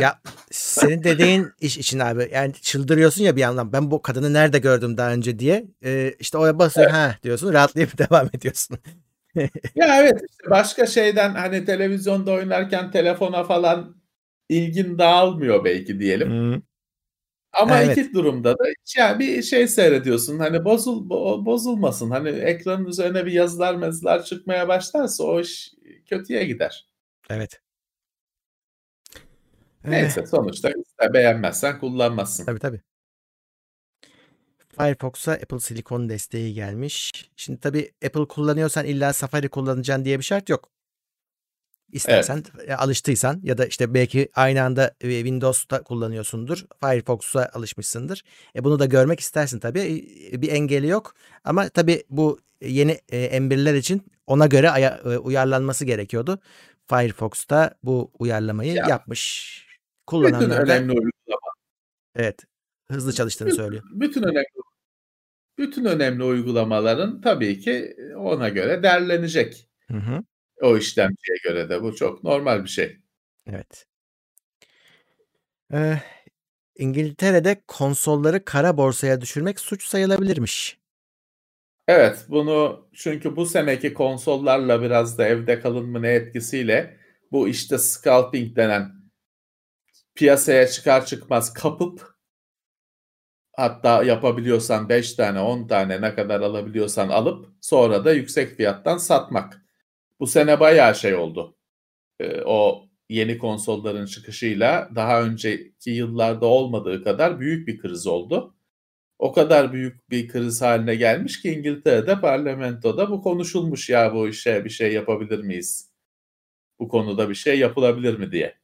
ya senin dediğin iş için abi yani çıldırıyorsun ya bir yandan ben bu kadını nerede gördüm daha önce diye ee, işte oraya basıyor evet. ha diyorsun rahatlayıp devam ediyorsun. ya evet işte başka şeyden hani televizyonda oynarken telefona falan ilgin dağılmıyor belki diyelim. Hmm. Ama evet. iki durumda da yani bir şey seyrediyorsun hani bozul bozulmasın hani ekranın üzerine bir yazılar mezler çıkmaya başlarsa o iş kötüye gider. Evet. Neyse ee, sonuçta beğenmezsen kullanmazsın. Tabii tabii. Firefox'a Apple Silikon desteği gelmiş. Şimdi tabii Apple kullanıyorsan illa Safari kullanacaksın diye bir şart yok. İstersen evet. alıştıysan ya da işte belki aynı anda Windows'ta kullanıyorsundur. Firefox'a alışmışsındır. E bunu da görmek istersin tabii. Bir engeli yok. Ama tabii bu yeni e, M1'ler için ona göre e, uyarlanması gerekiyordu. Firefox'ta bu uyarlamayı ya, yapmış. Kullananlar bütün önemli uygulama. Evet. Hızlı çalıştığını bütün, söylüyor. Bütün önemli bütün önemli uygulamaların tabii ki ona göre derlenecek. Hı hı. O işlemciye göre de bu çok normal bir şey. Evet. Ee, İngiltere'de konsolları kara borsaya düşürmek suç sayılabilirmiş. Evet, bunu çünkü bu seneki konsollarla biraz da evde kalın mı ne etkisiyle bu işte scalping denen piyasaya çıkar çıkmaz kapıp hatta yapabiliyorsan 5 tane 10 tane ne kadar alabiliyorsan alıp sonra da yüksek fiyattan satmak. Bu sene bayağı şey oldu. Ee, o yeni konsolların çıkışıyla daha önceki yıllarda olmadığı kadar büyük bir kriz oldu. O kadar büyük bir kriz haline gelmiş ki İngiltere'de parlamentoda bu konuşulmuş ya bu işe bir şey yapabilir miyiz? Bu konuda bir şey yapılabilir mi diye.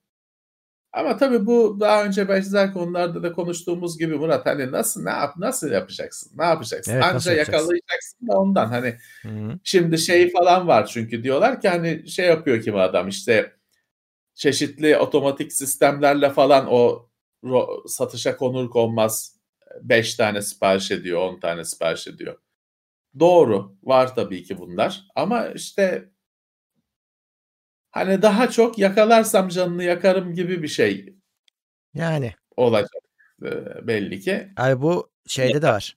Ama tabii bu daha önce benzer konularda da konuştuğumuz gibi Murat hani nasıl ne yap nasıl yapacaksın? Ne yapacaksın? Evet, Anca yakalayacaksın da ondan hani Hı-hı. şimdi şey falan var çünkü diyorlar ki hani şey yapıyor kim adam işte çeşitli otomatik sistemlerle falan o satışa konur konmaz 5 tane sipariş ediyor, 10 tane sipariş ediyor. Doğru, var tabii ki bunlar ama işte Hani daha çok yakalarsam canını yakarım gibi bir şey Yani. olacak belli ki. Ay bu şeyde de var.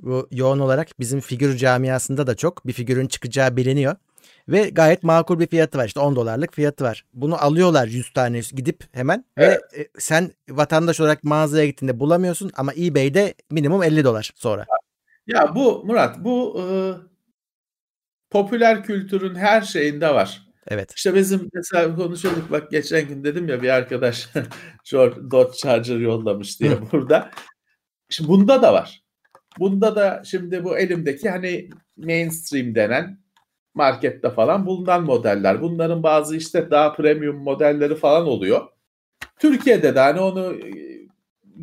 Bu yoğun olarak bizim figür camiasında da çok. Bir figürün çıkacağı biliniyor. Ve gayet makul bir fiyatı var. İşte 10 dolarlık fiyatı var. Bunu alıyorlar 100 tane gidip hemen. Evet. Ve sen vatandaş olarak mağazaya gittiğinde bulamıyorsun ama eBay'de minimum 50 dolar sonra. Ya bu Murat bu e, popüler kültürün her şeyinde var. Evet. İşte bizim mesela konuşuyorduk bak geçen gün dedim ya bir arkadaş Dodge Charger yollamış diye burada. Şimdi bunda da var. Bunda da şimdi bu elimdeki hani mainstream denen markette falan bulunan modeller. Bunların bazı işte daha premium modelleri falan oluyor. Türkiye'de de hani onu e,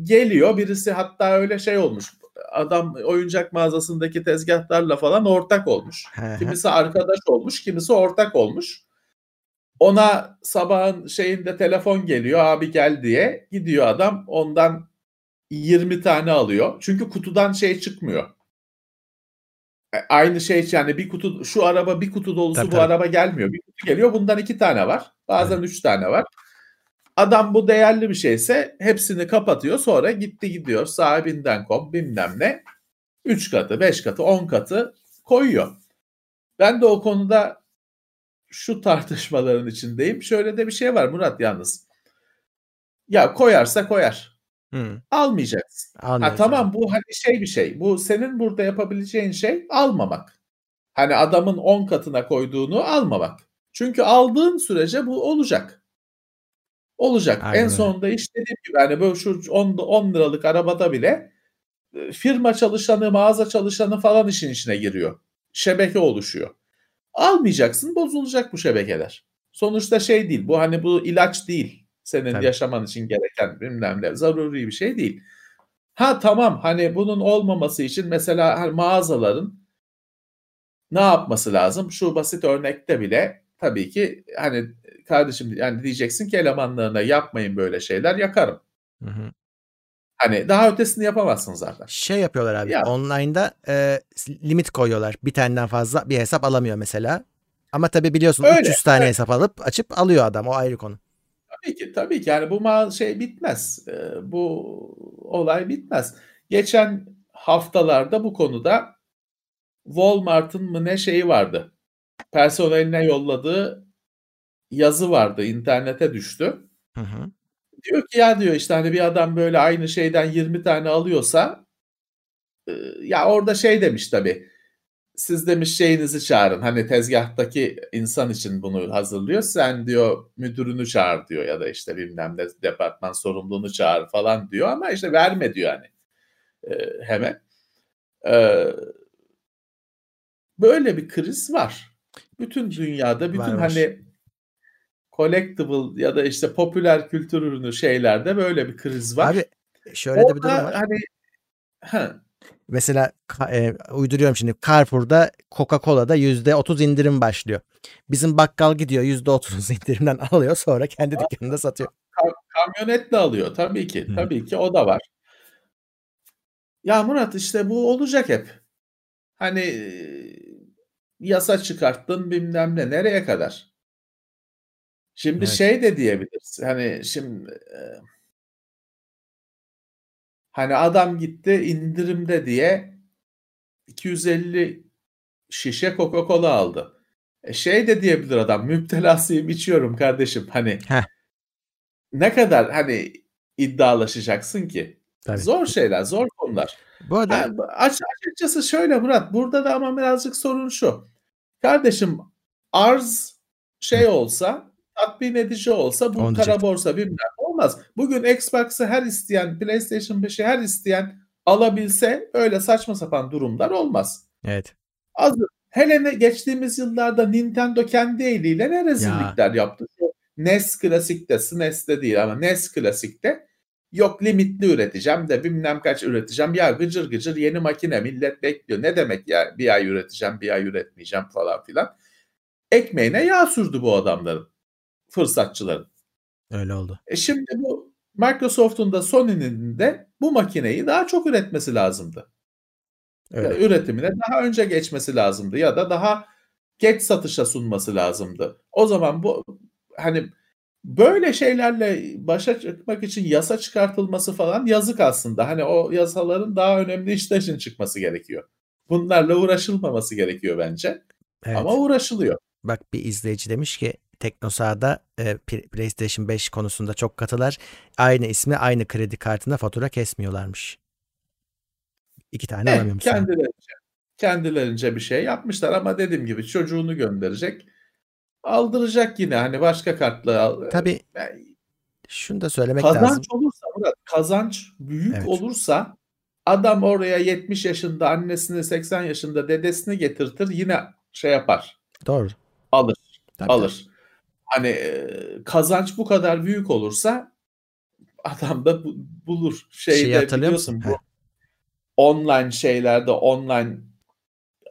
geliyor birisi hatta öyle şey olmuş. Adam oyuncak mağazasındaki tezgahlarla falan ortak olmuş. kimisi arkadaş olmuş, kimisi ortak olmuş. Ona sabahın şeyinde telefon geliyor abi gel diye. Gidiyor adam ondan 20 tane alıyor. Çünkü kutudan şey çıkmıyor. E, aynı şey yani bir kutu şu araba bir kutu dolusu tabii, bu tabii. araba gelmiyor. Bir kutu geliyor bundan iki tane var. Bazen evet. üç tane var. Adam bu değerli bir şeyse hepsini kapatıyor sonra gitti gidiyor sahibinden kom bilmem ne. Üç katı, beş katı, on katı koyuyor. Ben de o konuda şu tartışmaların içindeyim. Şöyle de bir şey var Murat yalnız. Ya koyarsa koyar. Hmm. Almayacaksın. Ha, tamam bu hani şey bir şey. Bu senin burada yapabileceğin şey almamak. Hani adamın 10 katına koyduğunu almamak. Çünkü aldığın sürece bu olacak. Olacak. Aynen. En sonunda işte dediğim gibi hani böyle şu 10, 10 liralık arabada bile firma çalışanı, mağaza çalışanı falan işin içine giriyor. Şebeke oluşuyor. Almayacaksın bozulacak bu şebekeler. Sonuçta şey değil bu hani bu ilaç değil. Senin Tabii. yaşaman için gereken bilmem ne zaruri bir şey değil. Ha tamam hani bunun olmaması için mesela hani mağazaların ne yapması lazım? Şu basit örnekte bile tabii ki hani kardeşim yani diyeceksin ki elemanlarına yapmayın böyle şeyler yakarım. Hı hı. Hani daha ötesini yapamazsın zaten. Şey yapıyorlar abi. Ya. Online'da e, limit koyuyorlar. Bir taneden fazla bir hesap alamıyor mesela. Ama tabii biliyorsun Öyle, 300 tane evet. hesap alıp açıp alıyor adam. O ayrı konu. Tabii ki tabii ki yani bu ma şey bitmez. E, bu olay bitmez. Geçen haftalarda bu konuda Walmart'ın mı ne şeyi vardı. Personeline yolladığı yazı vardı. internete düştü. Hı hı. Diyor ki ya diyor işte hani bir adam böyle aynı şeyden 20 tane alıyorsa ya orada şey demiş tabii. Siz demiş şeyinizi çağırın. Hani tezgahtaki insan için bunu hazırlıyor. Sen diyor müdürünü çağır diyor ya da işte bilmem ne departman sorumluluğunu çağır falan diyor ama işte verme diyor hani e, hemen. E, böyle bir kriz var. Bütün dünyada bütün var, hani collectible ya da işte popüler kültür ürünü şeylerde böyle bir kriz var. Abi şöyle de bir durum Orada var. hani ha, Mesela e, uyduruyorum şimdi Carrefour'da Coca-Cola'da %30 indirim başlıyor. Bizim bakkal gidiyor %30 indirimden alıyor sonra kendi dükkanında satıyor. kamyonetle alıyor tabii ki. Hı. Tabii ki o da var. Ya Murat işte bu olacak hep. Hani yasa çıkarttın bilmem ne nereye kadar? Şimdi Evet. şey de diyebiliriz. Hani şimdi e, hani adam gitti indirimde diye 250 şişe Coca-Cola aldı. E şey de diyebilir adam müptelasıyım içiyorum kardeşim. Hani Heh. ne kadar hani iddialaşacaksın ki? Tabii. Zor şeyler, zor konular. Bu arada aç- açıkçası şöyle Murat, burada da ama birazcık sorun şu. Kardeşim arz şey olsa, tatmin edici olsa bu Onu kara diyecektim. borsa bilmem olmaz. Bugün Xbox'ı her isteyen, PlayStation 5'i her isteyen alabilse öyle saçma sapan durumlar olmaz. evet. Az hele ne geçtiğimiz yıllarda Nintendo kendi eliyle ne rezillikler yaptı. Şu NES Classic'te, SNES'te değil ama NES Classic'te yok limitli üreteceğim de bilmem kaç üreteceğim. Ya gıcır gıcır yeni makine millet bekliyor. Ne demek ya bir ay üreteceğim bir ay üretmeyeceğim falan filan. Ekmeğine yağ sürdü bu adamların. Fırsatçıların. Öyle oldu. E şimdi bu Microsoft'un da Sony'nin de bu makineyi daha çok üretmesi lazımdı. Öyle. üretimine daha önce geçmesi lazımdı ya da daha geç satışa sunması lazımdı. O zaman bu hani böyle şeylerle başa çıkmak için yasa çıkartılması falan yazık aslında. Hani o yasaların daha önemli işler için çıkması gerekiyor. Bunlarla uğraşılmaması gerekiyor bence. Evet. Ama uğraşılıyor. Bak bir izleyici demiş ki Teknosa'da e, PlayStation 5 konusunda çok katılar. Aynı ismi aynı kredi kartına fatura kesmiyorlarmış. İki tane Eh, alamıyormuş. kendilerince, kendilerince bir şey yapmışlar ama dediğim gibi çocuğunu gönderecek. Aldıracak yine hani başka kartla al. Tabii Yani şunu da söylemek Kazanç lazım. olursa Murat, kazanç büyük Evet. olursa adam oraya 70 yaşında annesini 80 yaşında dedesini getirtir yine şey yapar Doğru. alır Tabii, alır. Hani kazanç bu kadar büyük olursa adam da bu- bulur. Şeyde Şeyi hatırlıyor musun? bu online şeylerde online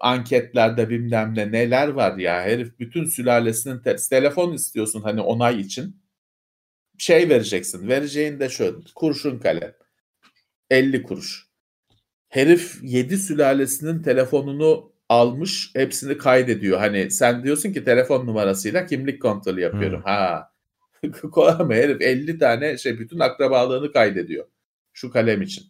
anketlerde bilmem ne neler var ya herif bütün sülalesinin te- telefon istiyorsun hani onay için şey vereceksin vereceğin de şöyle kurşun kalem 50 kuruş herif 7 sülalesinin telefonunu almış hepsini kaydediyor hani sen diyorsun ki telefon numarasıyla kimlik kontrolü yapıyorum ha kolay mı herif 50 tane şey bütün akrabalığını kaydediyor şu kalem için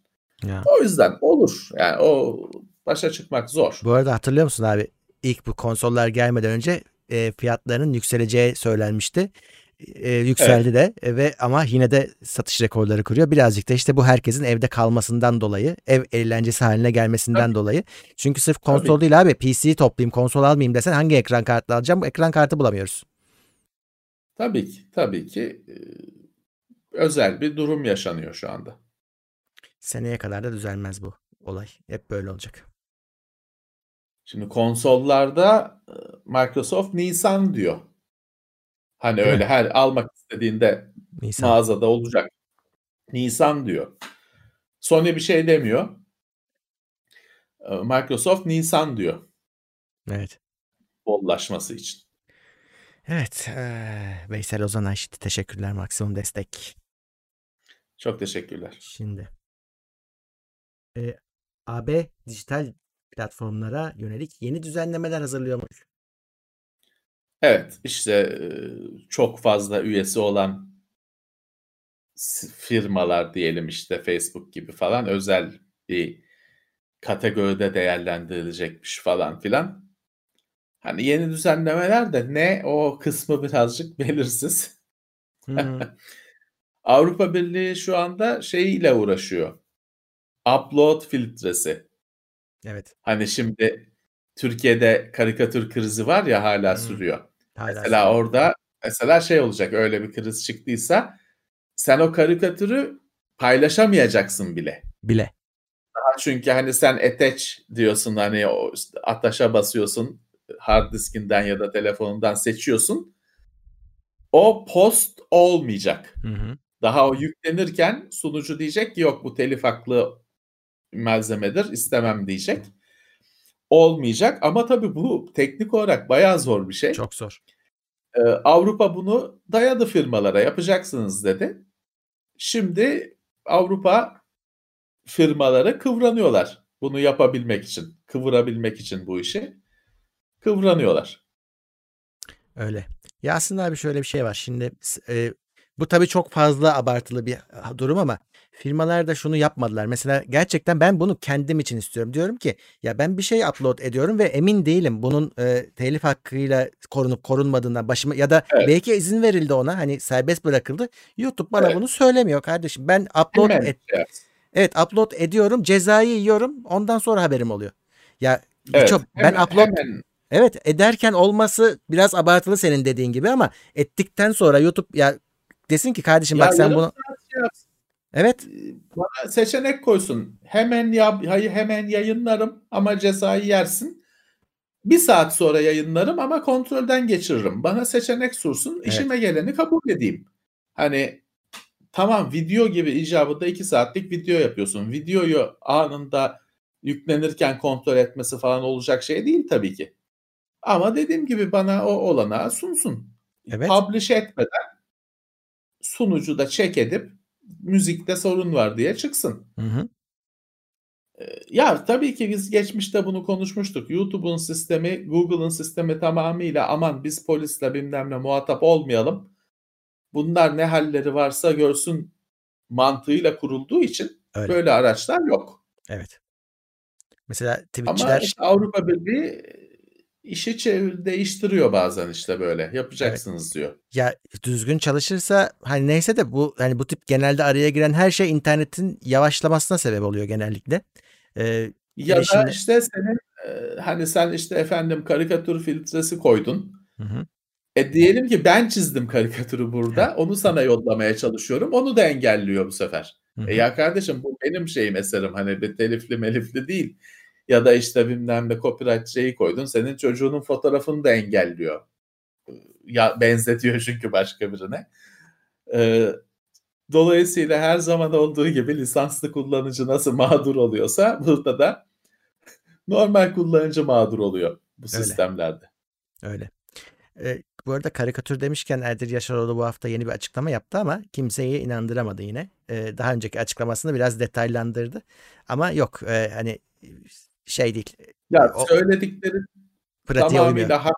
Ya. o yüzden olur yani o başa çıkmak zor. Bu arada hatırlıyor musun abi? İlk bu konsollar gelmeden önce e, fiyatlarının yükseleceği söylenmişti. E, yükseldi de e, ve ama yine de satış rekorları kuruyor. Birazcık da işte bu herkesin evde kalmasından dolayı, ev eğlencesi haline gelmesinden dolayı. Çünkü sırf konsol Tabii. değil abi. PC'yi toplayayım, konsol almayayım desen hangi ekran kartı alacağım? Bu ekran kartı bulamıyoruz. Tabii ki tabii ki e, özel bir durum yaşanıyor şu anda. Seneye kadar da düzelmez bu olay. Hep böyle olacak. Şimdi konsollarda e, Microsoft Nisan diyor. Hani Değil öyle mi? her almak istediğinde Nisan. mağazada olacak. Nisan diyor. Sony bir şey demiyor. E, Microsoft Nisan diyor Evet. bollaşması için. Evet. eee, Veysel Ozan Ayşit teşekkürler. Maksimum destek. Çok teşekkürler. Şimdi e, AB dijital platformlara yönelik yeni düzenlemeler hazırlıyormuş. Evet işte çok fazla üyesi olan firmalar diyelim işte Facebook gibi falan özel bir kategoride değerlendirilecekmiş falan filan. Hani yeni düzenlemeler de ne o kısmı birazcık belirsiz. Hmm, Avrupa Birliği şu anda şeyiyle uğraşıyor. Upload filtresi. evet. Hani şimdi Türkiye'de karikatür krizi var ya hala Hmm. sürüyor. Hala Mesela sürüyor. orada mesela şey olacak öyle bir kriz çıktıysa sen o karikatürü paylaşamayacaksın bile. bile. Çünkü hani sen attach diyorsun hani o ataşa basıyorsun hard diskinden ya da telefonundan seçiyorsun. o post olmayacak. Hı hı. Daha o yüklenirken sunucu diyecek ki yok bu telif haklı malzemedir istemem diyecek. Olmayacak ama tabii bu teknik olarak bayağı zor bir şey. Çok zor. Ee, Avrupa bunu dayadı firmalara yapacaksınız dedi. Şimdi Avrupa firmaları kıvranıyorlar bunu yapabilmek için, kıvırabilmek için bu işi kıvranıyorlar. Öyle. Ya aslında abi şöyle bir şey var. Şimdi e, bu tabii çok fazla abartılı bir durum ama firmalar da şunu yapmadılar. Mesela gerçekten ben bunu kendim için istiyorum. Diyorum ki ya ben bir şey upload ediyorum ve emin değilim bunun e, telif hakkıyla korunup korunmadığından başıma ya da Evet. belki izin verildi ona hani serbest bırakıldı. YouTube bana Evet. bunu söylemiyor kardeşim. Ben upload Hemen et, yapsın. evet upload ediyorum, cezayı yiyorum. Ondan sonra haberim oluyor. Ya Evet, çok ben hemen- upload hemen Evet ederken olması biraz abartılı senin dediğin gibi ama ettikten sonra YouTube ya desin ki kardeşim Ya bak sen bunu şey yapsın. Evet Bana seçenek koysun. Hemen ya hayır hemen yayınlarım ama cezayı yersin. Bir saat sonra yayınlarım ama kontrolden geçiririm. Bana seçenek sunsun. işime geleni kabul edeyim. Hani tamam video gibi icabında iki saatlik video yapıyorsun. Videoyu anında yüklenirken kontrol etmesi falan olacak şey değil tabii ki. Ama dediğim gibi bana o olanağı sunsun. Evet. Publish etmeden sunucu da check edip müzikte sorun var diye çıksın. hı hı, Ya tabii ki biz geçmişte bunu konuşmuştuk. YouTube'un sistemi, Google'ın sistemi tamamıyla aman biz polisle bilmem ne muhatap olmayalım. Bunlar ne halleri varsa görsün mantığıyla kurulduğu için öyle. böyle araçlar yok. Evet. Mesela Ama Twitch'çiler işte Avrupa Birliği işi çevir, değiştiriyor bazen işte böyle. Yapacaksınız diyor. ya düzgün çalışırsa hani neyse de bu hani bu tip genelde araya giren her şey internetin yavaşlamasına sebep oluyor genellikle. Ee, Ya da Girişimle- işte senin e, hani sen işte efendim karikatür filtresi koydun. hı hı, E diyelim ki ben çizdim karikatürü burada. Onu sana yollamaya çalışıyorum. Onu da engelliyor bu sefer. hı hı. E ya kardeşim bu benim şeyim eserim. Hani bir telifli melifli değil. Ya da işte bilmem ne copyright şeyi koydun. Senin çocuğunun fotoğrafını da engelliyor. Ya benzetiyor çünkü başka birine. E, dolayısıyla her zaman olduğu gibi lisanslı kullanıcı nasıl mağdur oluyorsa burada da normal kullanıcı mağdur oluyor bu Öyle. sistemlerde. Öyle. Ee, bu arada karikatür demişken Erdir Yaşaroğlu bu hafta yeni bir açıklama yaptı ama kimseyi inandıramadı yine. Ee, daha önceki açıklamasını biraz detaylandırdı. Ama yok e, hani şey değil. Ya O- söyledikleri tamamıyla hak,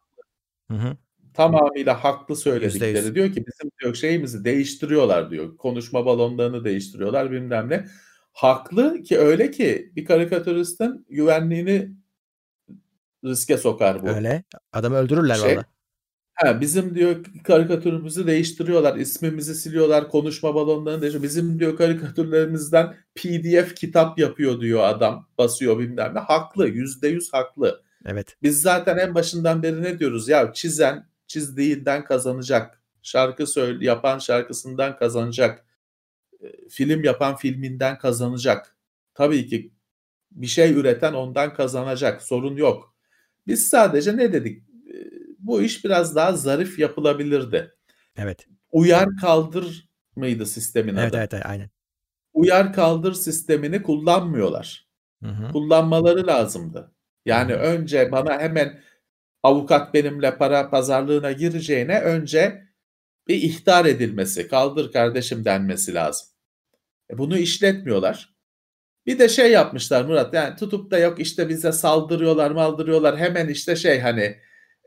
Hı hı. tamamıyla haklı söyledikleri. yüz. Diyor ki bizim diyor şeyimizi değiştiriyorlar diyor. Konuşma balonlarını değiştiriyorlar bilmem ne. Haklı ki öyle ki bir karikatüristin güvenliğini riske sokar bu. Öyle. Adamı öldürürler Şey- valla. Ha, bizim diyor karikatürümüzü değiştiriyorlar, ismimizi siliyorlar, konuşma balonlarını değiştiriyor. Bizim diyor karikatürlerimizden PDF kitap yapıyor diyor adam, basıyor bilmem ne. Haklı, yüzde yüz haklı. Evet. Biz zaten en başından beri ne diyoruz? Ya çizen çizdiğinden kazanacak. Şarkı söyle yapan şarkısından kazanacak. E, Film yapan filminden kazanacak. Tabii ki bir şey üreten ondan kazanacak. Sorun yok. Biz sadece ne dedik? Bu iş biraz daha zarif yapılabilirdi. Evet. Uyar kaldır mıydı sistemin Evet adı? evet, evet aynen. Uyar kaldır sistemini kullanmıyorlar Hı hı. kullanmaları lazımdı. Yani Hı hı. önce bana hemen avukat benimle para pazarlığına gireceğine önce bir ihtar edilmesi, kaldır kardeşim denmesi lazım. E bunu işletmiyorlar. Bir de şey yapmışlar Murat yani tutup da yok işte bize saldırıyorlar maldırıyorlar hemen işte şey hani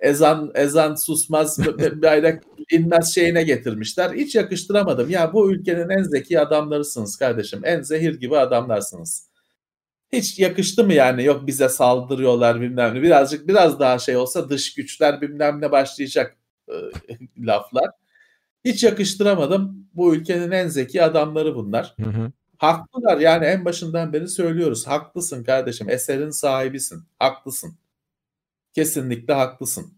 ezan ezan susmaz bayrak inmez şeyine getirmişler. Hiç yakıştıramadım. Ya bu ülkenin en zeki adamlarısınız kardeşim. En zehir gibi adamlarsınız. Hiç yakıştı mı yani yok bize saldırıyorlar bilmem ne. Birazcık biraz daha şey olsa dış güçler bilmem ne başlayacak e, laflar. Hiç yakıştıramadım. Bu ülkenin en zeki adamları bunlar. Hı hı. Haklılar yani en başından beri söylüyoruz. Haklısın kardeşim. Eserin sahibisin. Haklısın. Kesinlikle haklısın.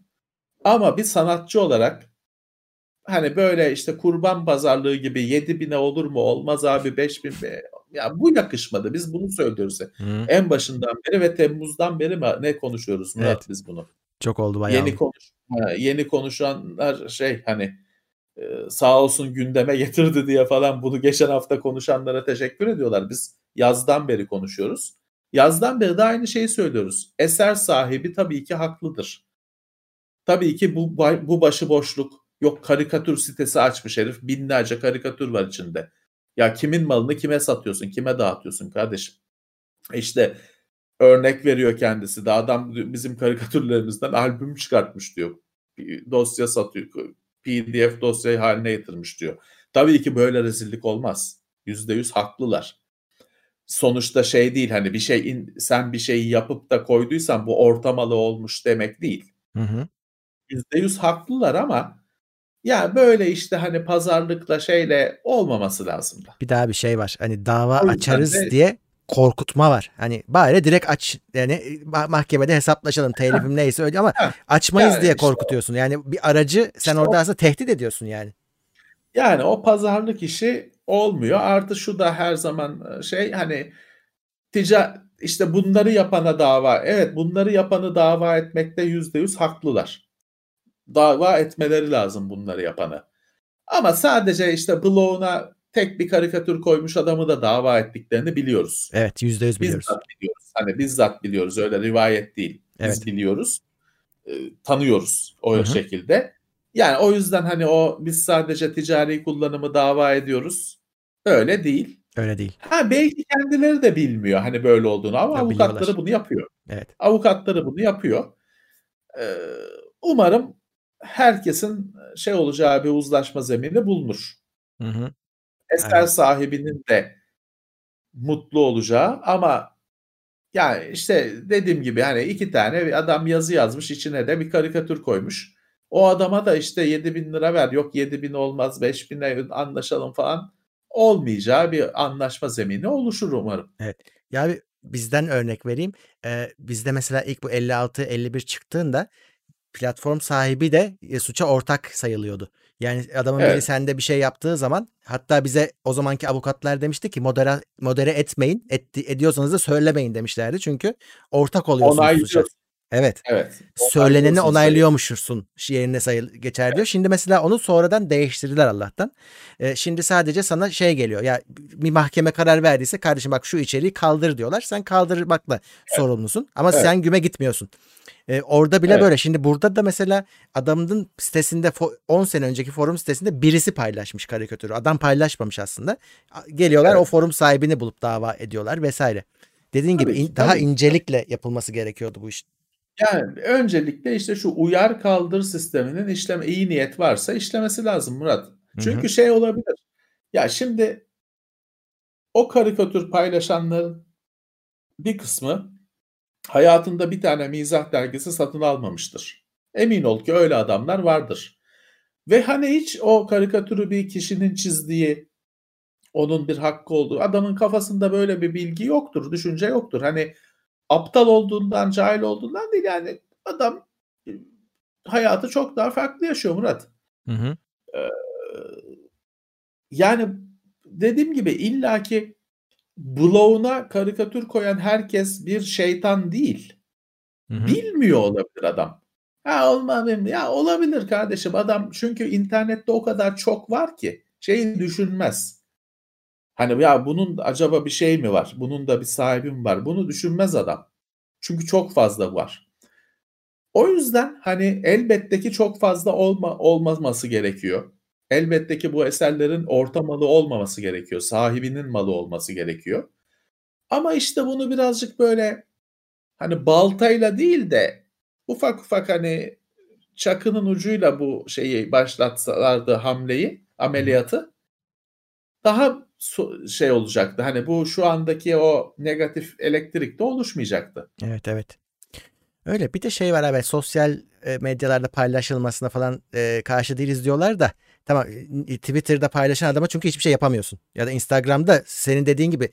Ama bir sanatçı olarak hani böyle işte kurban pazarlığı gibi 7 bine olur mu olmaz abi 5 bin be. Ya bu yakışmadı. Biz bunu söylüyoruz. Hı. En başından beri ve Temmuz'dan beri mi ne konuşuyoruz Murat Evet. biz bunu? Çok oldu bayağı. Yeni konuş yeni konuşanlar şey hani e, sağ olsun gündeme getirdi diye falan bunu geçen hafta konuşanlara teşekkür ediyorlar. Biz yazdan beri konuşuyoruz. Yazdan beri de aynı şeyi söylüyoruz. Eser sahibi tabii ki haklıdır. Tabii ki bu bu başıboşluk yok karikatür sitesi açmış herif binlerce karikatür var içinde. Ya kimin malını kime satıyorsun, kime dağıtıyorsun kardeşim? İşte örnek veriyor kendisi de adam bizim karikatürlerimizden albüm çıkartmış diyor. Dosya satıyor. PDF dosyayı haline getirmiş diyor. Tabii ki böyle rezillik olmaz. Yüzde yüz haklılar. Sonuçta şey değil hani bir şey in, sen bir şeyi yapıp da koyduysan bu ortamalı olmuş demek değil. Yüzde yüz haklılar ama ya böyle işte hani pazarlıkla şeyle olmaması lazım da. Bir daha bir şey var. Hani dava açarız de, diye korkutma var. Hani bari direkt aç yani mahkemede hesaplaşalım telifim neyse öyle ama açmayız yani diye işte korkutuyorsun. Yani bir aracı sen işte orada aslında tehdit ediyorsun yani. Yani o pazarlık işi olmuyor. Artı şu da her zaman şey hani tica işte bunları yapana dava evet bunları yapanı dava etmekte yüzde yüz haklılar. Dava etmeleri lazım bunları yapanı. Ama sadece işte bloguna tek bir karikatür koymuş adamı da dava ettiklerini biliyoruz. Evet yüzde yüz biliyoruz. Bizzat biliyoruz. Hani bizzat biliyoruz öyle rivayet değil. Biz evet. biliyoruz. E, tanıyoruz o Hı-hı. şekilde. Yani o yüzden hani o biz sadece ticari kullanımı dava ediyoruz. Öyle değil. Öyle değil. Ha belki kendileri de bilmiyor hani böyle olduğunu ama ya, avukatları biliyorlar. bunu yapıyor. Evet. Avukatları bunu yapıyor. Ee, umarım herkesin şey olacağı bir uzlaşma zemini bulunur. Hı hı eser evet. sahibinin de mutlu olacağı ama yani işte dediğim gibi hani iki tane adam yazı yazmış içine de bir karikatür koymuş. O adama da işte 7 bin lira ver yok 7 bin olmaz 5 bin anlaşalım falan olmayacağı bir anlaşma zemini oluşur umarım. Evet. Ya bizden örnek vereyim. Ee, bizde mesela ilk bu 56-51 çıktığında platform sahibi de e, suça ortak sayılıyordu. Yani adamın evet. biri sende bir şey yaptığı zaman hatta bize o zamanki avukatlar demişti ki modere, modere etmeyin. Etti, ediyorsanız da söylemeyin demişlerdi. Çünkü ortak oluyorsunuz suça. Evet. Evet. Söyleneni onaylıyormuşsun yerine sayıl geçer diyor. Şimdi mesela onu sonradan değiştirdiler Allah'tan. Ee, şimdi sadece sana şey geliyor. Ya bir mahkeme karar verdiyse kardeşim bak şu içeriği kaldır diyorlar. Sen kaldırmakla evet. sorumlusun ama evet. sen güme gitmiyorsun. Ee, orada bile evet. böyle. Şimdi burada da mesela adamın sitesinde 10 sene önceki forum sitesinde birisi paylaşmış karikatürü. Adam paylaşmamış aslında. Geliyorlar evet. o forum sahibini bulup dava ediyorlar vesaire. Dediğin tabii, gibi in, daha incelikle yapılması gerekiyordu bu iş. Yani öncelikle işte şu uyar kaldır sisteminin işleme iyi niyet varsa işlemesi lazım Murat. Çünkü Hı-hı. şey olabilir. Ya şimdi o karikatür paylaşanların bir kısmı hayatında bir tane mizah dergisi satın almamıştır. Emin ol ki öyle adamlar vardır. Ve hani hiç o karikatürü bir kişinin çizdiği, onun bir hakkı olduğu, adamın kafasında böyle bir bilgi yoktur, düşünce yoktur. Hani aptal olduğundan, cahil olduğundan değil yani adam hayatı çok daha farklı yaşıyor Murat. Hı hı. Ee, yani dediğim gibi illaki bloguna karikatür koyan herkes bir şeytan değil. Hı hı. Bilmiyor olabilir adam. Ha olmaz ya olabilir kardeşim adam çünkü internette o kadar çok var ki şeyi düşünmez. Hani ya bunun acaba bir şey mi var? Bunun da bir sahibi mi var? Bunu düşünmez adam. Çünkü çok fazla var. O yüzden hani elbette ki çok fazla olma, olmaması gerekiyor. Elbette ki bu eserlerin orta malı olmaması gerekiyor. Sahibinin malı olması gerekiyor. Ama işte bunu birazcık böyle hani baltayla değil de ufak ufak hani çakının ucuyla bu şeyi başlatsalardı hamleyi, ameliyatı daha şey olacaktı. Hani bu şu andaki o negatif elektrik de oluşmayacaktı. Evet evet. Öyle bir de şey var abi sosyal medyalarda paylaşılmasına falan e, karşı değiliz diyorlar da Tamam Twitter'da paylaşan adama çünkü hiçbir şey yapamıyorsun. Ya da Instagram'da senin dediğin gibi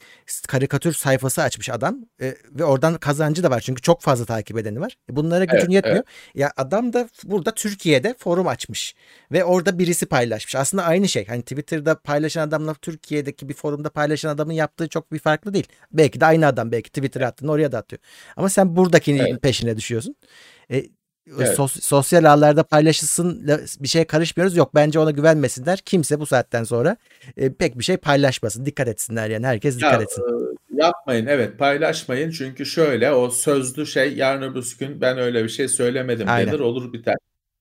karikatür sayfası açmış adam e, ve oradan kazancı da var. Çünkü çok fazla takip edeni var. E, bunlara gücün evet, yetmiyor. Evet. Ya adam da burada Türkiye'de forum açmış ve orada birisi paylaşmış. Aslında aynı şey. Hani Twitter'da paylaşan adamla Türkiye'deki bir forumda paylaşan adamın yaptığı çok bir farklı değil. Belki de aynı adam belki Twitter'a attığını oraya da atıyor. Ama sen buradakinin evet. peşine düşüyorsun. E, Evet. Sos, sosyal ağlarda paylaşılsın bir şey karışmıyoruz. Yok bence ona güvenmesinler. Kimse bu saatten sonra e, pek bir şey paylaşmasın. Dikkat etsinler yani herkes dikkat ya, etsin. E, yapmayın evet paylaşmayın. Çünkü şöyle o sözlü şey yarın öbür gün ben öyle bir şey söylemedim Aynen. denir olur biter.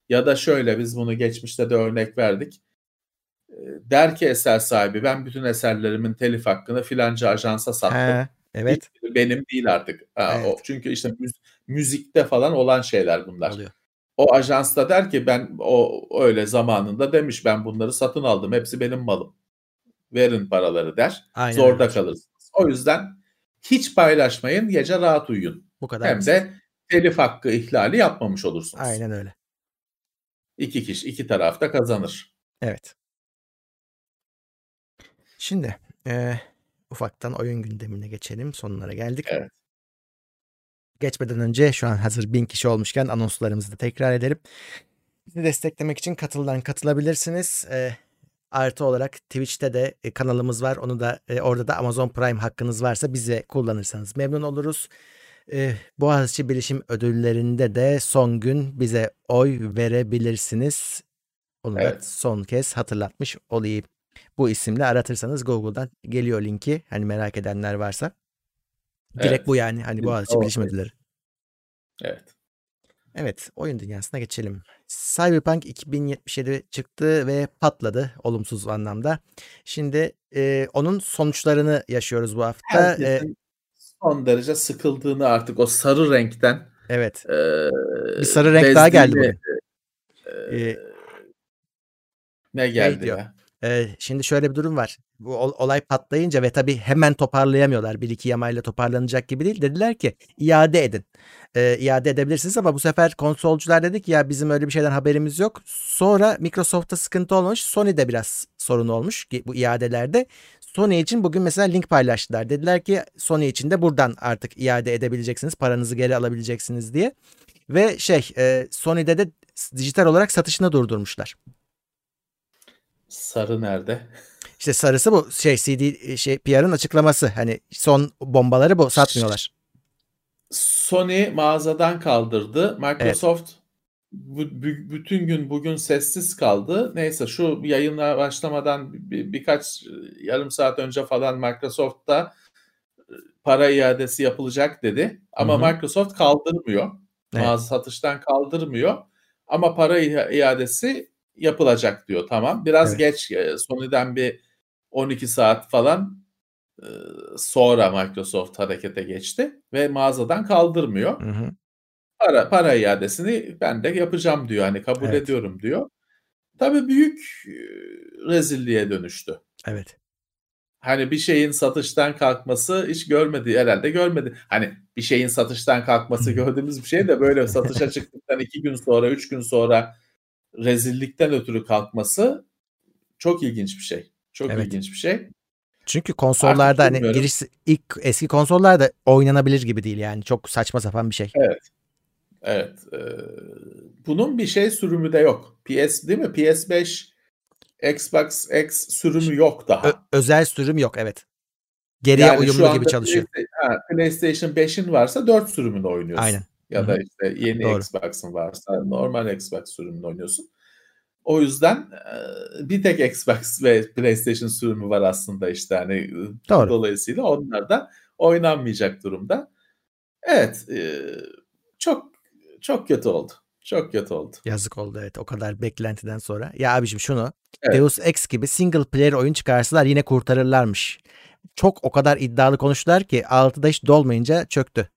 Ya da şöyle biz bunu geçmişte de örnek verdik. E, der ki eser sahibi ben bütün eserlerimin telif hakkını filanca ajansa sattım. He, evet. Hiç benim değil artık. Ha, evet. o, çünkü işte müzikte falan olan şeyler bunlar. Oluyor. O ajans da der ki ben o öyle zamanında demiş ben bunları satın aldım. Hepsi benim malım. Verin paraları der. Aynen Zorda öyle. kalırsınız. O yüzden hiç paylaşmayın. Gece rahat uyuyun. Bu kadar. Hem de telif hakkı ihlali yapmamış olursunuz. Aynen öyle. İki kişi, iki taraf da kazanır. Evet. Şimdi e, ufaktan oyun gündemine geçelim. Sonlara geldik. Evet. Geçmeden önce şu an hazır bin kişi olmuşken anonslarımızı da tekrar edelim. Bizi desteklemek için katıldan katılabilirsiniz. E, artı olarak Twitch'te de e, kanalımız var. Onu da e, orada da Amazon Prime hakkınız varsa bize kullanırsanız memnun oluruz. E, Boğaziçi Bilişim Ödülleri'nde de son gün bize oy verebilirsiniz. Onu evet. da son kez hatırlatmış olayım. Bu isimle aratırsanız Google'dan geliyor linki. Hani merak edenler varsa. Direkt evet. bu yani. Hani Boğaziçi Bilişim Ödülleri. Evet. Evet, oyun dünyasına geçelim. Cyberpunk 2077 çıktı ve patladı olumsuz anlamda. Şimdi e, onun sonuçlarını yaşıyoruz bu hafta. Herkesin e, son derece sıkıldığını artık o sarı renkten. Evet. E, bir sarı renk daha geldi bugün. E, e, ne geldi ya? Şimdi şöyle bir durum var. Bu olay patlayınca ve tabii hemen toparlayamıyorlar. Bir iki yamayla toparlanacak gibi değil. Dediler ki iade edin. Ee, iade edebilirsiniz ama bu sefer konsolcular dedik ya bizim öyle bir şeyden haberimiz yok. Sonra Microsoft'ta sıkıntı olmuş. Sony'de biraz sorun olmuş bu iadelerde. Sony için bugün mesela link paylaştılar. Dediler ki Sony için de buradan artık iade edebileceksiniz. Paranızı geri alabileceksiniz diye. Ve şey e, Sony'de de dijital olarak satışını durdurmuşlar. Sarı nerede? İşte sarısı bu şey CD şey PR'ın açıklaması. Hani son bombaları bu satmıyorlar. Sony mağazadan kaldırdı. Microsoft evet. bu, bütün gün bugün sessiz kaldı. Neyse şu yayına başlamadan bir, birkaç yarım saat önce falan Microsoft'ta e, para iadesi yapılacak dedi. Ama Hı-hı. Microsoft kaldırmıyor. Evet. Mağaza satıştan kaldırmıyor. Ama para iadesi yapılacak diyor. Tamam. Biraz evet. geç e, Sony'den bir 12 saat falan e, sonra Microsoft harekete geçti ve mağazadan kaldırmıyor. Hı hı. Para para iadesini ben de yapacağım diyor. Hani kabul evet. ediyorum diyor. Tabii büyük e, rezilliğe dönüştü. Evet. Hani bir şeyin satıştan kalkması hiç görmedi herhalde görmedi. Hani bir şeyin satıştan kalkması gördüğümüz bir şey de böyle satışa çıktıktan iki gün sonra, üç gün sonra rezillikten ötürü kalkması çok ilginç bir şey. Çok evet. ilginç bir şey. Çünkü konsollarda hani giriş ilk eski konsollarda oynanabilir gibi değil yani. Çok saçma sapan bir şey. Evet. Evet. E, bunun bir şey sürümü de yok. PS değil mi? PS5 Xbox X sürümü yok daha. Ö- özel sürüm yok evet. Geriye yani uyumlu gibi çalışıyor. Ha, PlayStation 5'in varsa 4 sürümünü oynuyorsun. Aynen. Ya da işte yeni Doğru. Xbox'ın varsa normal Xbox sürümünü oynuyorsun. O yüzden bir tek Xbox ve PlayStation sürümü var aslında işte hani Doğru. dolayısıyla onlar da oynanmayacak durumda. Evet, çok çok kötü oldu. Çok kötü oldu. Yazık oldu evet o kadar beklentiden sonra. Ya abiciğim şunu evet. Deus Ex gibi single player oyun çıkarsalar yine kurtarırlarmış. Çok o kadar iddialı konuştular ki 6'da hiç dolmayınca çöktü.